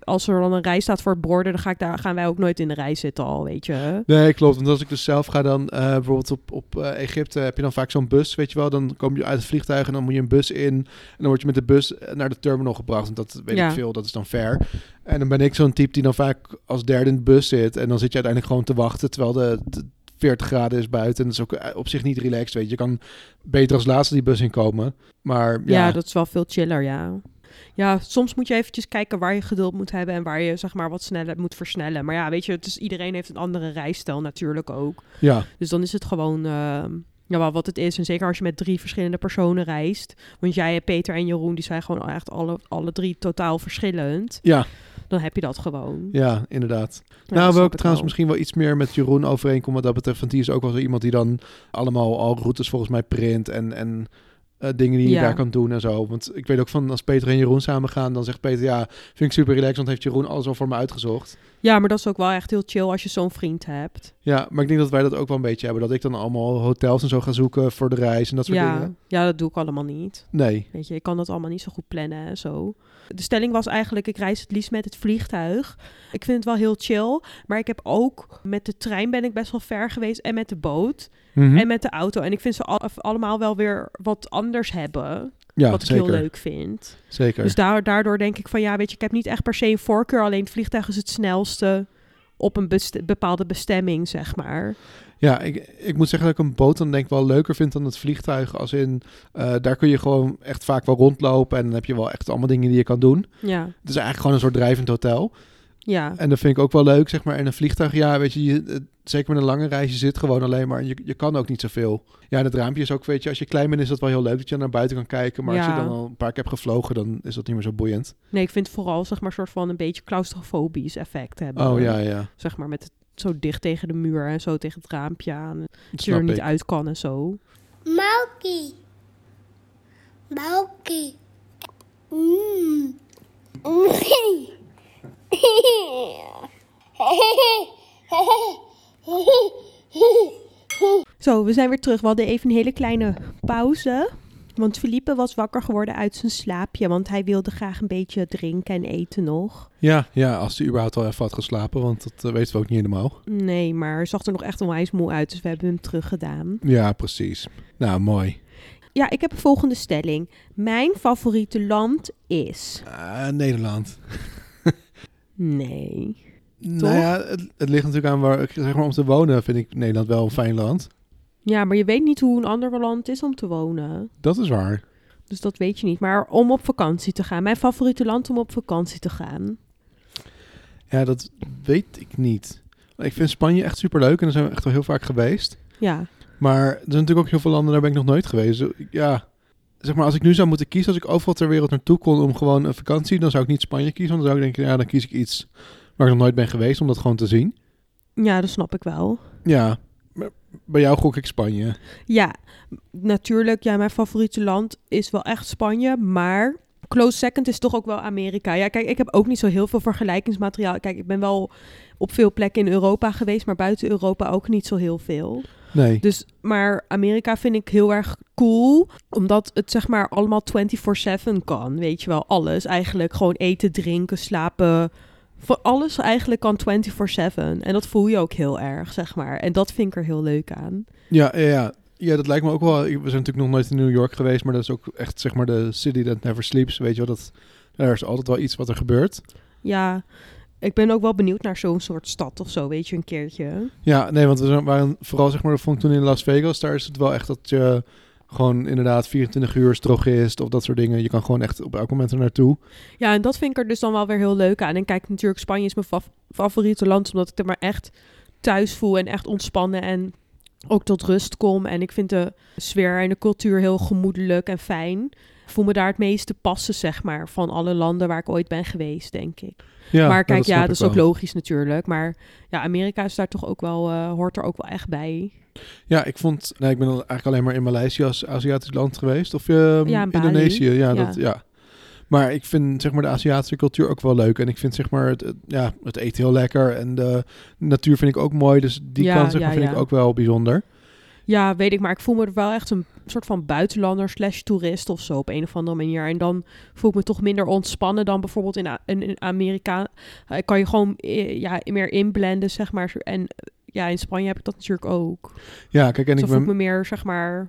als er dan een rij staat voor het borden, dan ga ik daar, gaan wij ook nooit in de rij zitten al, weet je. Nee, klopt. Want als ik dus zelf ga dan, uh, bijvoorbeeld op, op uh, Egypte, heb je dan vaak zo'n bus, weet je wel. Dan kom je uit het vliegtuig en dan moet je een bus in. En dan word je met de bus naar de terminal gebracht. Want dat weet Ja. ik veel, dat is dan fair. En dan ben ik zo'n type die dan vaak als derde in de bus zit. En dan zit je uiteindelijk gewoon te wachten, terwijl de... de 40 graden is buiten. En dat is ook eh, op zich niet relaxed, weet je. Je kan beter als laatste die bus inkomen. Maar ja, Ja, dat is wel veel chiller, ja. Ja, soms moet je eventjes kijken waar je geduld moet hebben en waar je zeg maar wat sneller moet versnellen. Maar ja, weet je, het is, iedereen heeft een andere rijstijl natuurlijk ook. ja, Dus dan is het gewoon uh, ja, wel wat het is. En zeker als je met drie verschillende personen reist. Want jij, Peter en Jeroen, die zijn gewoon echt alle, alle drie totaal verschillend. ja, Dan heb je dat gewoon. ja, inderdaad. Ja, nou, wil ik trouwens wel. misschien wel iets meer met Jeroen overeenkomen wat dat betreft. Want die is ook wel zo iemand die dan allemaal al routes volgens mij print en, en uh, dingen die je Ja. daar kan doen en zo. Want ik weet ook van als Peter en Jeroen samen gaan, dan zegt Peter, ja, vind ik super relaxed, want heeft Jeroen alles al voor me uitgezocht. Ja, maar dat is ook wel echt heel chill als je zo'n vriend hebt. Ja, maar ik denk dat wij dat ook wel een beetje hebben. Dat ik dan allemaal hotels en zo ga zoeken voor de reis en dat soort Ja, dingen. ja, dat doe ik allemaal niet. Nee. Weet je, ik kan dat allemaal niet zo goed plannen en zo. De stelling was eigenlijk, ik reis het liefst met het vliegtuig. Ik vind het wel heel chill, maar ik heb ook met de trein ben ik best wel ver geweest en met de boot Mhm. en met de auto. En ik vind ze al- allemaal wel weer wat anders hebben, ja, wat ik zeker. heel leuk vind. Zeker. Dus daar, daardoor denk ik van, ja, weet je, ik heb niet echt per se een voorkeur. Alleen het vliegtuig is het snelste op een best- bepaalde bestemming, zeg maar. Ja, ik, ik moet zeggen dat ik een boot dan denk ik wel leuker vind dan het vliegtuig. Als in, eh, daar kun je gewoon echt vaak wel rondlopen en dan heb je wel echt allemaal dingen die je kan doen. Ja, Het is eigenlijk gewoon een soort drijvend hotel. ja. En dat vind ik ook wel leuk, zeg maar. En een vliegtuig, ja, weet je, je zeker met een lange reis, je zit gewoon alleen maar. Je, je kan ook niet zoveel. Ja, en het raampje is ook, weet je, als je klein bent is dat wel heel leuk dat je naar buiten kan kijken. Maar als je dan al een paar keer hebt gevlogen, dan is dat niet meer zo boeiend. Nee, ik vind vooral, zeg maar, soort van een beetje claustrofobisch effect hebben. Oh ja, ja. Zeg maar, met zo dicht tegen de muur en zo tegen het raampje aan. Dat je er niet ik. uit kan en zo. Malky. Malky. Mm. Zo, we zijn weer terug. We hadden even een hele kleine pauze. Want Felipe was wakker geworden uit zijn slaapje. Want hij wilde graag een beetje drinken en eten nog. Ja, ja, als hij überhaupt al even had geslapen, want dat eh, weten we ook niet helemaal. Nee, maar hij zag er nog echt onwijs moe uit. Dus we hebben hem teruggedaan. Ja, precies. Nou, mooi. Ja, ik heb een volgende stelling. Mijn favoriete land is... Ah, Nederland. Nee. Nou ja, het, het ligt natuurlijk aan waar, zeg maar, om te wonen vind ik Nederland wel een fijn land. Ja, maar je weet niet hoe een ander land is om te wonen. Dat is waar. Dus dat weet je niet. Maar om op vakantie te gaan. Mijn favoriete land om op vakantie te gaan. Ja, dat weet ik niet. Ik vind Spanje echt super leuk en daar zijn we echt wel heel vaak geweest. Ja. Maar er zijn natuurlijk ook heel veel landen, daar ben ik nog nooit geweest. Dus, Ja, zeg maar, als ik nu zou moeten kiezen, als ik overal ter wereld naartoe kon om gewoon een vakantie, dan zou ik niet Spanje kiezen. Want dan zou ik denken, ja, dan kies ik iets waar ik nog nooit ben geweest, om dat gewoon te zien. Ja, dat snap ik wel. Ja, bij jou gok ik Spanje. Ja, natuurlijk. Ja, mijn favoriete land is wel echt Spanje. Maar close second is toch ook wel Amerika. Ja, kijk, ik heb ook niet zo heel veel vergelijkingsmateriaal. Kijk, ik ben wel op veel plekken in Europa geweest, maar buiten Europa ook niet zo heel veel. Nee. Dus, maar Amerika vind ik heel erg cool, omdat het zeg maar allemaal 24/7 kan. Weet je wel, alles eigenlijk. Gewoon eten, drinken, slapen, Voor alles eigenlijk kan 24/7 en dat voel je ook heel erg, zeg maar. En dat vind ik er heel leuk aan. Ja, ja, ja. Ja, dat lijkt me ook wel. We zijn natuurlijk nog nooit in New York geweest, maar dat is ook echt zeg maar de city that never sleeps. Weet je wel, dat er is altijd wel iets wat er gebeurt. Ja, ik ben ook wel benieuwd naar zo'n soort stad of zo, weet je, een keertje. Ja, nee, want we zijn- waren vooral zeg maar, dat vond ik toen in Las Vegas. Daar is het wel echt dat je gewoon inderdaad 24 uur is drogist of dat soort dingen. Je kan gewoon echt op elk moment er naartoe. Ja, en dat vind ik er dus dan wel weer heel leuk aan. En kijk, natuurlijk, Spanje is mijn fa- favoriete land, omdat ik er maar echt thuis voel en echt ontspannen en ook tot rust kom. En ik vind de sfeer en de cultuur heel gemoedelijk en fijn. Ik voel me daar het meeste passen, zeg maar, van alle landen waar ik ooit ben geweest, denk ik. Ja, maar kijk, dat ja, dat is ook wel. logisch natuurlijk. Maar ja, Amerika is daar toch ook wel, eh, hoort er ook wel echt bij. Ja, ik vond, nee, ik ben eigenlijk alleen maar in Maleisië als Aziatisch land geweest. Of ehm, Ja. Indonesië, ja, Ja. Dat, ja. Maar ik vind zeg maar de Aziatische cultuur ook wel leuk. En ik vind zeg maar het, het- ja, het eten heel lekker. En de natuur vind ik ook mooi. Dus die Ja, kant zeg maar, ja, vind ik ook wel bijzonder. Ja, weet ik, maar ik voel me er wel echt een soort van buitenlander slash toerist of zo op een of andere manier. En dan voel ik me toch minder ontspannen dan bijvoorbeeld in, A- in, in Amerika. Eh, kan je gewoon eh, ja, meer inblenden, zeg maar. En ja, in Spanje heb ik dat natuurlijk ook. Ja, kijk, en Dus ik voel ik me meer, zeg maar,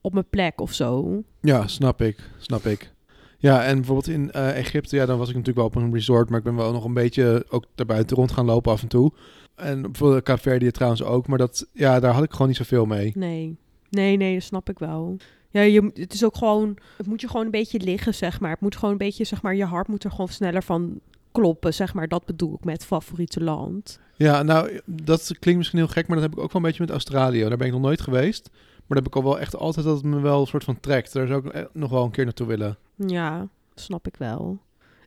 op mijn plek of zo. Ja, snap ik, snap ik. Ja, en bijvoorbeeld in eh, Egypte, ja, dan was ik natuurlijk wel op een resort, maar ik ben wel nog een beetje ook daarbuiten rond gaan lopen af en toe. En bijvoorbeeld Cape Verde trouwens ook, maar dat, ja, daar had ik gewoon niet zoveel mee. Nee, nee, nee, dat snap ik wel. Ja, je, het is ook gewoon, het moet je gewoon een beetje liggen, zeg maar. Het moet gewoon een beetje, zeg maar, je hart moet er gewoon sneller van kloppen, zeg maar. Dat bedoel ik met favoriete land. Ja, nou, dat klinkt misschien heel gek, maar dat heb ik ook wel een beetje met Australië. Daar ben ik nog nooit geweest, maar daar heb ik al wel echt altijd dat het me wel een soort van trekt. Daar zou ik eh, nog wel een keer naartoe willen. Ja, dat snap ik wel.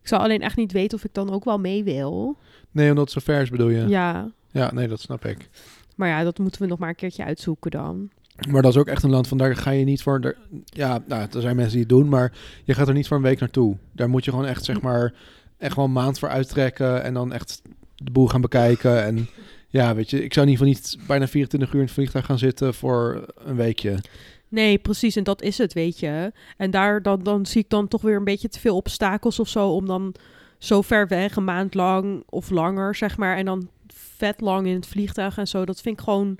Ik zou alleen echt niet weten of ik dan ook wel mee wil. Nee, omdat het zo ver is bedoel je? Ja, Ja, nee, dat snap ik. maar ja, dat moeten we nog maar een keertje uitzoeken dan. Maar dat is ook echt een land van daar ga je niet voor. Daar, ja, nou, er zijn mensen die het doen, maar je gaat er niet voor een week naartoe. Daar moet je gewoon echt, zeg maar, echt gewoon een maand voor uittrekken en dan echt de boel gaan bekijken. En ja, weet je, ik zou in ieder geval niet bijna 24 uur in het vliegtuig gaan zitten voor een weekje. Nee, precies. En dat is het, weet je. En daar dan, dan zie ik dan toch weer een beetje te veel obstakels of zo. Om dan zo ver weg, een maand lang of langer, zeg maar. En dan vet lang in het vliegtuig en zo. Dat vind ik gewoon...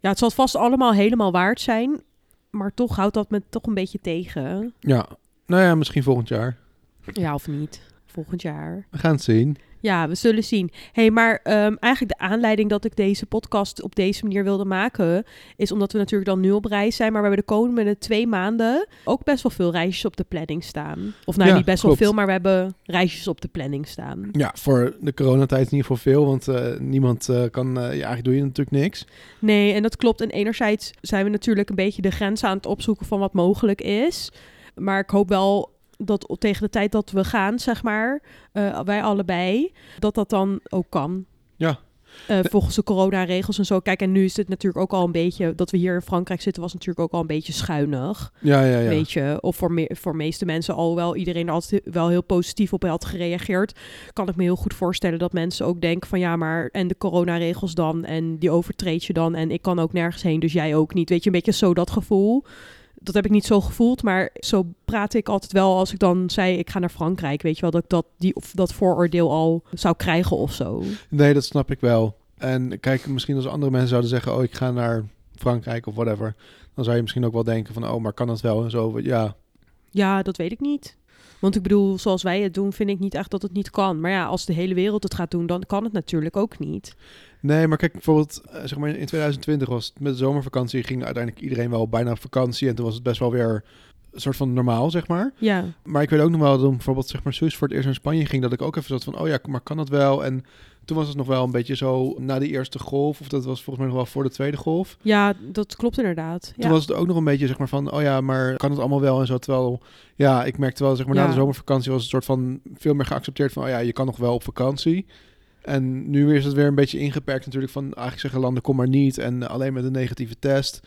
Ja, het zal vast allemaal helemaal waard zijn. Maar toch houdt dat me toch een beetje tegen. Ja, nou ja, misschien volgend jaar. Ja, of niet. Volgend jaar. We gaan het zien. Ja, we zullen zien. hey, maar ehm, eigenlijk de aanleiding dat ik deze podcast op deze manier wilde maken... is omdat we natuurlijk dan nu op reis zijn... maar we hebben de komende twee maanden ook best wel veel reisjes op de planning staan. Of nou, Ja, niet best klopt. wel veel, maar we hebben reisjes op de planning staan. Ja, voor de coronatijd in ieder geval veel, want eh, niemand eh, kan, eh, ja, eigenlijk doe je natuurlijk niks. Nee, en dat klopt. En enerzijds zijn we natuurlijk een beetje de grens aan het opzoeken van wat mogelijk is. Maar ik hoop wel dat tegen de tijd dat we gaan, zeg maar, eh, wij allebei, dat dat dan ook kan. Ja. Eh, volgens de coronaregels en zo. Kijk, en nu is het natuurlijk ook al een beetje, dat we hier in Frankrijk zitten, was natuurlijk ook al een beetje schuinig. Ja, ja, ja. Weet je, of voor, me, voor meeste mensen, alhoewel iedereen er altijd wel heel positief op had gereageerd, kan ik me heel goed voorstellen dat mensen ook denken van ja, maar en de coronaregels dan en die overtreed je dan en ik kan ook nergens heen, dus jij ook niet. Weet je, een beetje zo dat gevoel. Dat heb ik niet zo gevoeld, maar zo praatte ik altijd wel als ik dan zei ik ga naar Frankrijk, weet je wel, dat ik dat, die, of dat vooroordeel al zou krijgen of zo. Nee, dat snap ik wel. En kijk, misschien als andere mensen zouden zeggen, oh, ik ga naar Frankrijk of whatever, dan zou je misschien ook wel denken van, oh, maar kan dat wel en zo. Ja, Ja, dat weet ik niet. Want ik bedoel, zoals wij het doen, vind ik niet echt dat het niet kan. Maar ja, als de hele wereld het gaat doen, dan kan het natuurlijk ook niet. Nee, maar kijk, bijvoorbeeld, eh, zeg maar in 2020 was het met de zomervakantie, ging uiteindelijk iedereen wel bijna op vakantie en toen was het best wel weer een soort van normaal, zeg maar. Ja, Maar ik weet ook nog wel, toen bijvoorbeeld, zeg maar, Suus voor het eerst naar Spanje ging, dat ik ook even zat van, oh ja, maar kan dat wel? En toen was het nog wel een beetje zo, na die eerste golf, of dat was volgens mij nog wel voor de tweede golf. ja dat klopt inderdaad. Ja. Toen was het ook nog een beetje, zeg maar, van, oh ja, maar kan het allemaal wel en zo. Terwijl, ja, ik merkte wel, zeg maar, na de zomervakantie was het soort van veel meer geaccepteerd van, oh ja, je kan nog wel op vakantie. En nu is het weer een beetje ingeperkt natuurlijk van, eigenlijk zeggen landen, kom maar niet. En alleen met een negatieve test.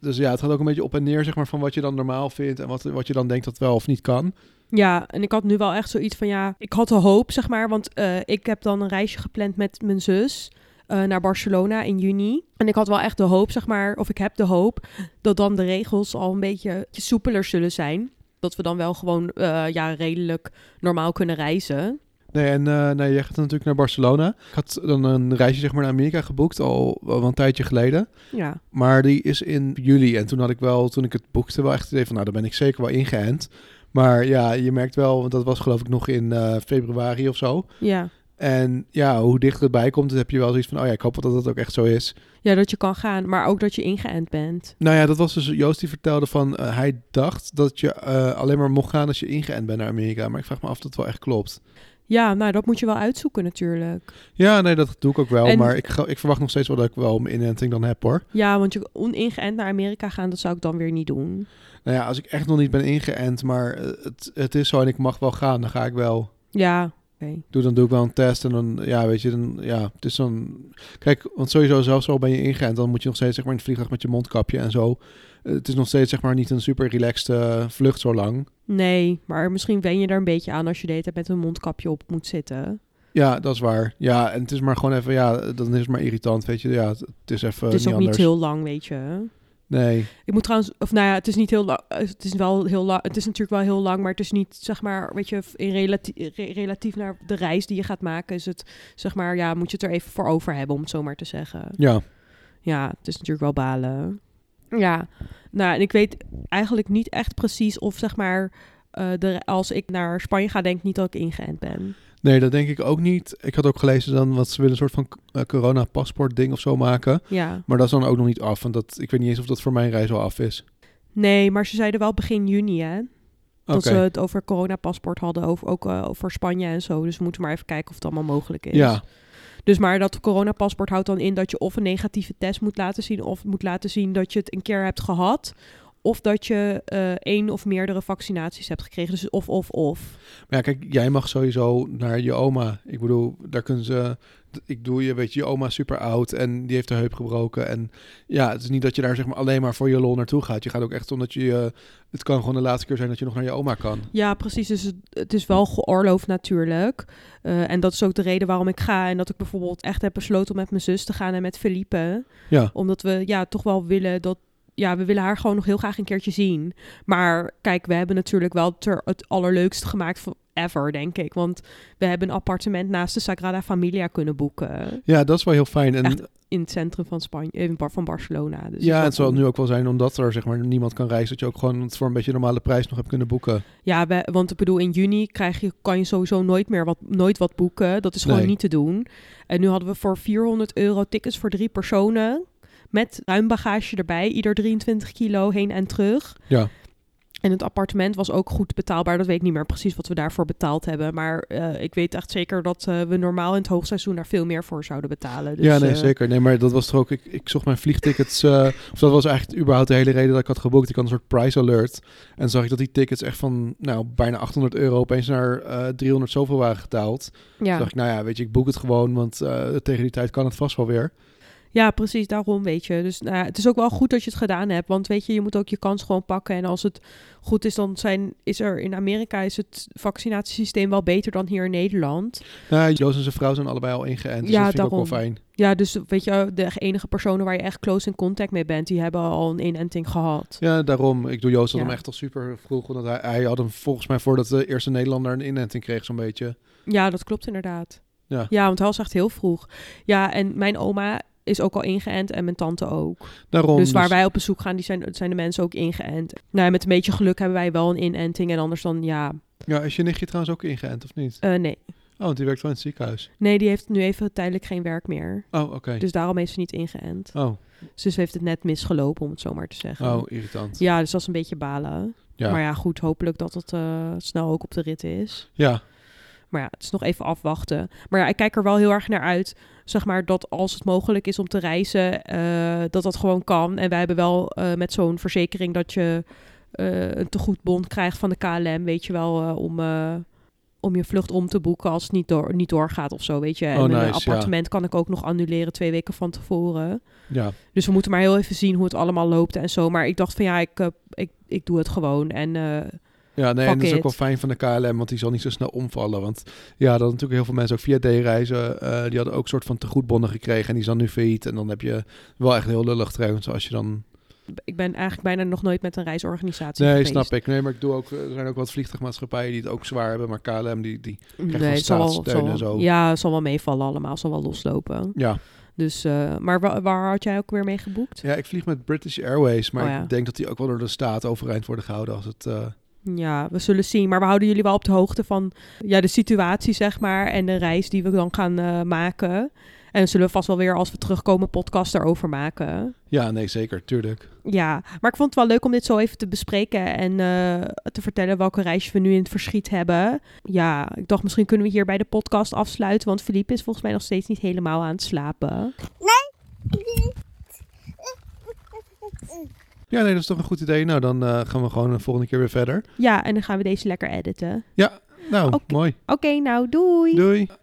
Dus ja, het gaat ook een beetje op en neer, zeg maar, van wat je dan normaal vindt en wat, wat je dan denkt dat wel of niet kan. ja, en ik had nu wel echt zoiets van, ja, ik had de hoop, zeg maar. Want eh, ik heb dan een reisje gepland met mijn zus eh, naar Barcelona in juni. En ik had wel echt de hoop, zeg maar, of ik heb de hoop, dat dan de regels al een beetje soepeler zullen zijn. Dat we dan wel gewoon, eh, ja, redelijk normaal kunnen reizen. Nee, en uh, nee, jij gaat natuurlijk naar Barcelona. Ik had dan een reisje zeg maar, naar Amerika geboekt, al, al een tijdje geleden. Ja. Maar die is in juli. En toen had ik wel, toen ik het boekte, wel echt het idee van, nou, daar ben ik zeker wel ingeënt. Maar ja, je merkt wel, want dat was geloof ik nog in uh, februari of zo. Ja. En ja, hoe dichter het bij komt, dan heb je wel zoiets van, oh ja, ik hoop dat dat ook echt zo is. Ja, dat je kan gaan, maar ook dat je ingeënt bent. Nou ja, dat was dus Joost die vertelde van, uh, hij dacht dat je uh, alleen maar mocht gaan als je ingeënt bent naar Amerika. Maar ik vraag me af of dat wel echt klopt. Ja, nou, dat moet je wel uitzoeken natuurlijk. Ja, nee, dat doe ik ook wel. En, maar ik, ik verwacht nog steeds wel dat ik wel mijn inenting dan heb, hoor. Ja, want je oningeënt naar Amerika gaan, dat zou ik dan weer niet doen. Nou ja, als ik echt nog niet ben ingeënt, maar het, het is zo en ik mag wel gaan, dan ga ik wel. Ja, Okay. Doe, dan doe ik wel een test en dan, ja, weet je, dan, ja, het is dan... Kijk, want sowieso, zelfs al ben je ingeënt, dan moet je nog steeds, zeg maar, in het vliegtuig met je mondkapje en zo. Het is nog steeds, zeg maar, niet een super relaxed uh, vlucht zo lang. Nee, maar misschien wen je er een beetje aan als je de hele tijd met een mondkapje op moet zitten. Ja, dat is waar. Ja, en het is maar gewoon even, ja, dan is het maar irritant, weet je. Ja, het, is even Het is niet ook anders. niet heel lang, weet je. Nee. Ik moet trouwens, of nou ja, het is niet heel lang. Het is wel heel lang. Het is natuurlijk wel heel lang, maar het is niet, zeg maar, weet je, in relatief, relatief naar de reis die je gaat maken, is het, zeg maar, ja, moet je het er even voor over hebben, om het zo maar te zeggen. Ja. Ja, het is natuurlijk wel balen. Ja. Nou, en ik weet eigenlijk niet echt precies of, zeg maar, uh, de, als ik naar Spanje ga, denk ik niet dat ik ingeënt ben. Nee, dat denk ik ook niet. Ik had ook gelezen dan wat ze willen een soort van uh, corona-paspoort ding of zo maken. Ja. Maar dat is dan ook nog niet af. Want dat, ik weet niet eens of dat voor mijn reis al af is. Nee, maar ze zeiden wel begin juni, hè? Dat okay. ze het over coronapaspoort hadden, over, ook uh, over Spanje en zo. Dus we moeten maar even kijken of het allemaal mogelijk is. Ja. Dus maar dat coronapaspoort houdt dan in dat je of een negatieve test moet laten zien... of moet laten zien dat je het een keer hebt gehad... Of dat je uh, één of meerdere vaccinaties hebt gekregen. Dus of, of, of. Maar ja, kijk, jij mag sowieso naar je oma. Ik bedoel, daar kunnen ze... Ik doe je, weet je, je oma is super oud en die heeft de heup gebroken. En ja, het is niet dat je daar zeg maar alleen maar voor je lol naartoe gaat. Je gaat ook echt omdat je... Uh, het kan gewoon de laatste keer zijn dat je nog naar je oma kan. Ja, precies. Dus het, het is wel geoorloofd natuurlijk. Uh, en dat is ook de reden waarom ik ga. En dat ik bijvoorbeeld echt heb besloten om met mijn zus te gaan en met Felipe. Ja. Omdat we ja, toch wel willen dat ja, we willen haar gewoon nog heel graag een keertje zien. Maar kijk, we hebben natuurlijk wel ter, het allerleukste gemaakt van ever, denk ik. Want we hebben een appartement naast de Sagrada Familia kunnen boeken. Ja, dat is wel heel fijn. En Echt in het centrum van Spanje, in Bar van Barcelona. Dus ja, het zal nu ook wel zijn omdat er zeg maar niemand kan reizen, dat je ook gewoon het voor een beetje normale prijs nog hebt kunnen boeken. Ja, we, want ik bedoel, in juni krijg je, kan je sowieso nooit meer wat, nooit wat boeken. Dat is gewoon Nee. niet te doen. En nu hadden we voor 400 euro tickets voor drie personen. Met ruim bagage erbij, ieder 23 kilo heen en terug. Ja. En het appartement was ook goed betaalbaar. Dat weet ik niet meer precies wat we daarvoor betaald hebben. Maar eh, ik weet echt zeker dat eh, we normaal in het hoogseizoen daar veel meer voor zouden betalen. Dus, ja, nee, eh, zeker. Nee, maar dat was toch ook... Ik, ik zocht mijn vliegtickets... of dat was eigenlijk überhaupt de hele reden dat ik had geboekt. Ik had een soort price alert. En zag ik dat die tickets echt van... Nou, bijna 800 euro opeens naar eh 300 zoveel waren gedaald. Toen ja. dacht ik, nou ja, weet je, ik boek het gewoon. Want tegen die tijd kan het vast wel weer. Ja, precies. Daarom weet je. Dus nou ja, het is ook wel goed dat je het gedaan hebt. Want weet je, je moet ook je kans gewoon pakken. En als het goed is, dan zijn, is er in Amerika is het vaccinatiesysteem wel beter dan hier in Nederland. Nou, Joost en zijn vrouw zijn allebei al ingeënt. Dus Ja, dat vind ik ook wel daarom. fijn. Ja, dus weet je, de enige personen waar je echt close in contact mee bent, die hebben al een inenting gehad. Ja, daarom. Ik doe Joost Ja. hem echt al super vroeg. Want hij, hij had hem volgens mij voordat de eerste Nederlander een inenting kreeg, zo'n beetje. Ja, dat klopt inderdaad. Ja. ja, want hij was echt heel vroeg. Ja, en mijn oma is ook al ingeënt en mijn tante ook. Daarom. dus waar wij op bezoek gaan, die zijn, zijn de mensen ook ingeënt. Nou, met een beetje geluk hebben wij wel een inenting en anders dan, ja, Ja, is je nichtje trouwens ook ingeënt, of niet? eh, nee. Oh, want die werkt wel in het ziekenhuis. Nee, die heeft nu even tijdelijk geen werk meer. Oh, oké. Dus daarom heeft ze niet ingeënt. Oh, Dus ze heeft het net misgelopen, om het zo maar te zeggen. oh, irritant. Ja, dus dat is een beetje balen. Ja. Maar ja, goed, hopelijk dat het eh, snel ook op de rit is. Ja. Maar ja, het is nog even afwachten. Maar ja, ik kijk er wel heel erg naar uit. Zeg maar dat als het mogelijk is om te reizen, eh, dat dat gewoon kan. En wij hebben wel eh, met zo'n verzekering dat je eh, een tegoedbon krijgt van de KLM, weet je wel, om, om je vlucht om te boeken als het niet, door, niet doorgaat of zo, weet je. En Oh, nice, ja. appartement kan ik ook nog annuleren twee weken van tevoren. Ja. Dus we moeten maar heel even zien hoe het allemaal loopt en zo. Maar ik dacht van ja, ik, ik, ik doe het gewoon. En Ja, nee, Fuck en dat is ook wel fijn van de KLM, want die zal niet zo snel omvallen. Want ja, dat natuurlijk heel veel mensen ook via D-reizen, eh, die hadden ook soort van tegoedbonnen gekregen en die zijn nu failliet. En dan heb je wel echt heel lullig trouwens, als je dan... ik ben eigenlijk bijna nog nooit met een reisorganisatie Nee, geweest. snap ik. Nee, maar ik doe ook, er zijn ook wat vliegtuigmaatschappijen die het ook zwaar hebben. Maar KLM, die, die Nee, zal wel, staatssteun en zo. Ja, het zal wel meevallen allemaal. Het zal wel loslopen. ja. Dus, eh, maar wa- waar had jij ook weer mee geboekt? ja, ik vlieg met British Airways. Maar Oh, ja. ik denk dat die ook wel door de staat overeind worden gehouden als het... eh, Ja, we zullen zien. Maar we houden jullie wel op de hoogte van ja, de situatie, zeg maar. En de reis die we dan gaan eh, maken. En zullen we vast wel weer, als we terugkomen, podcast erover maken. Ja, nee, zeker. Tuurlijk. Ja, maar ik vond het wel leuk om dit zo even te bespreken en eh, te vertellen welke reisje we nu in het verschiet hebben. Ja, ik dacht misschien kunnen we hier bij de podcast afsluiten, want Philippe is volgens mij nog steeds niet helemaal aan het slapen. Ja, nee, dat is toch een goed idee. Nou, dan eh, gaan we gewoon de volgende keer weer verder. Ja, en dan gaan we deze lekker editen. Ja, nou, mooi. Oké, nou doei! Doei.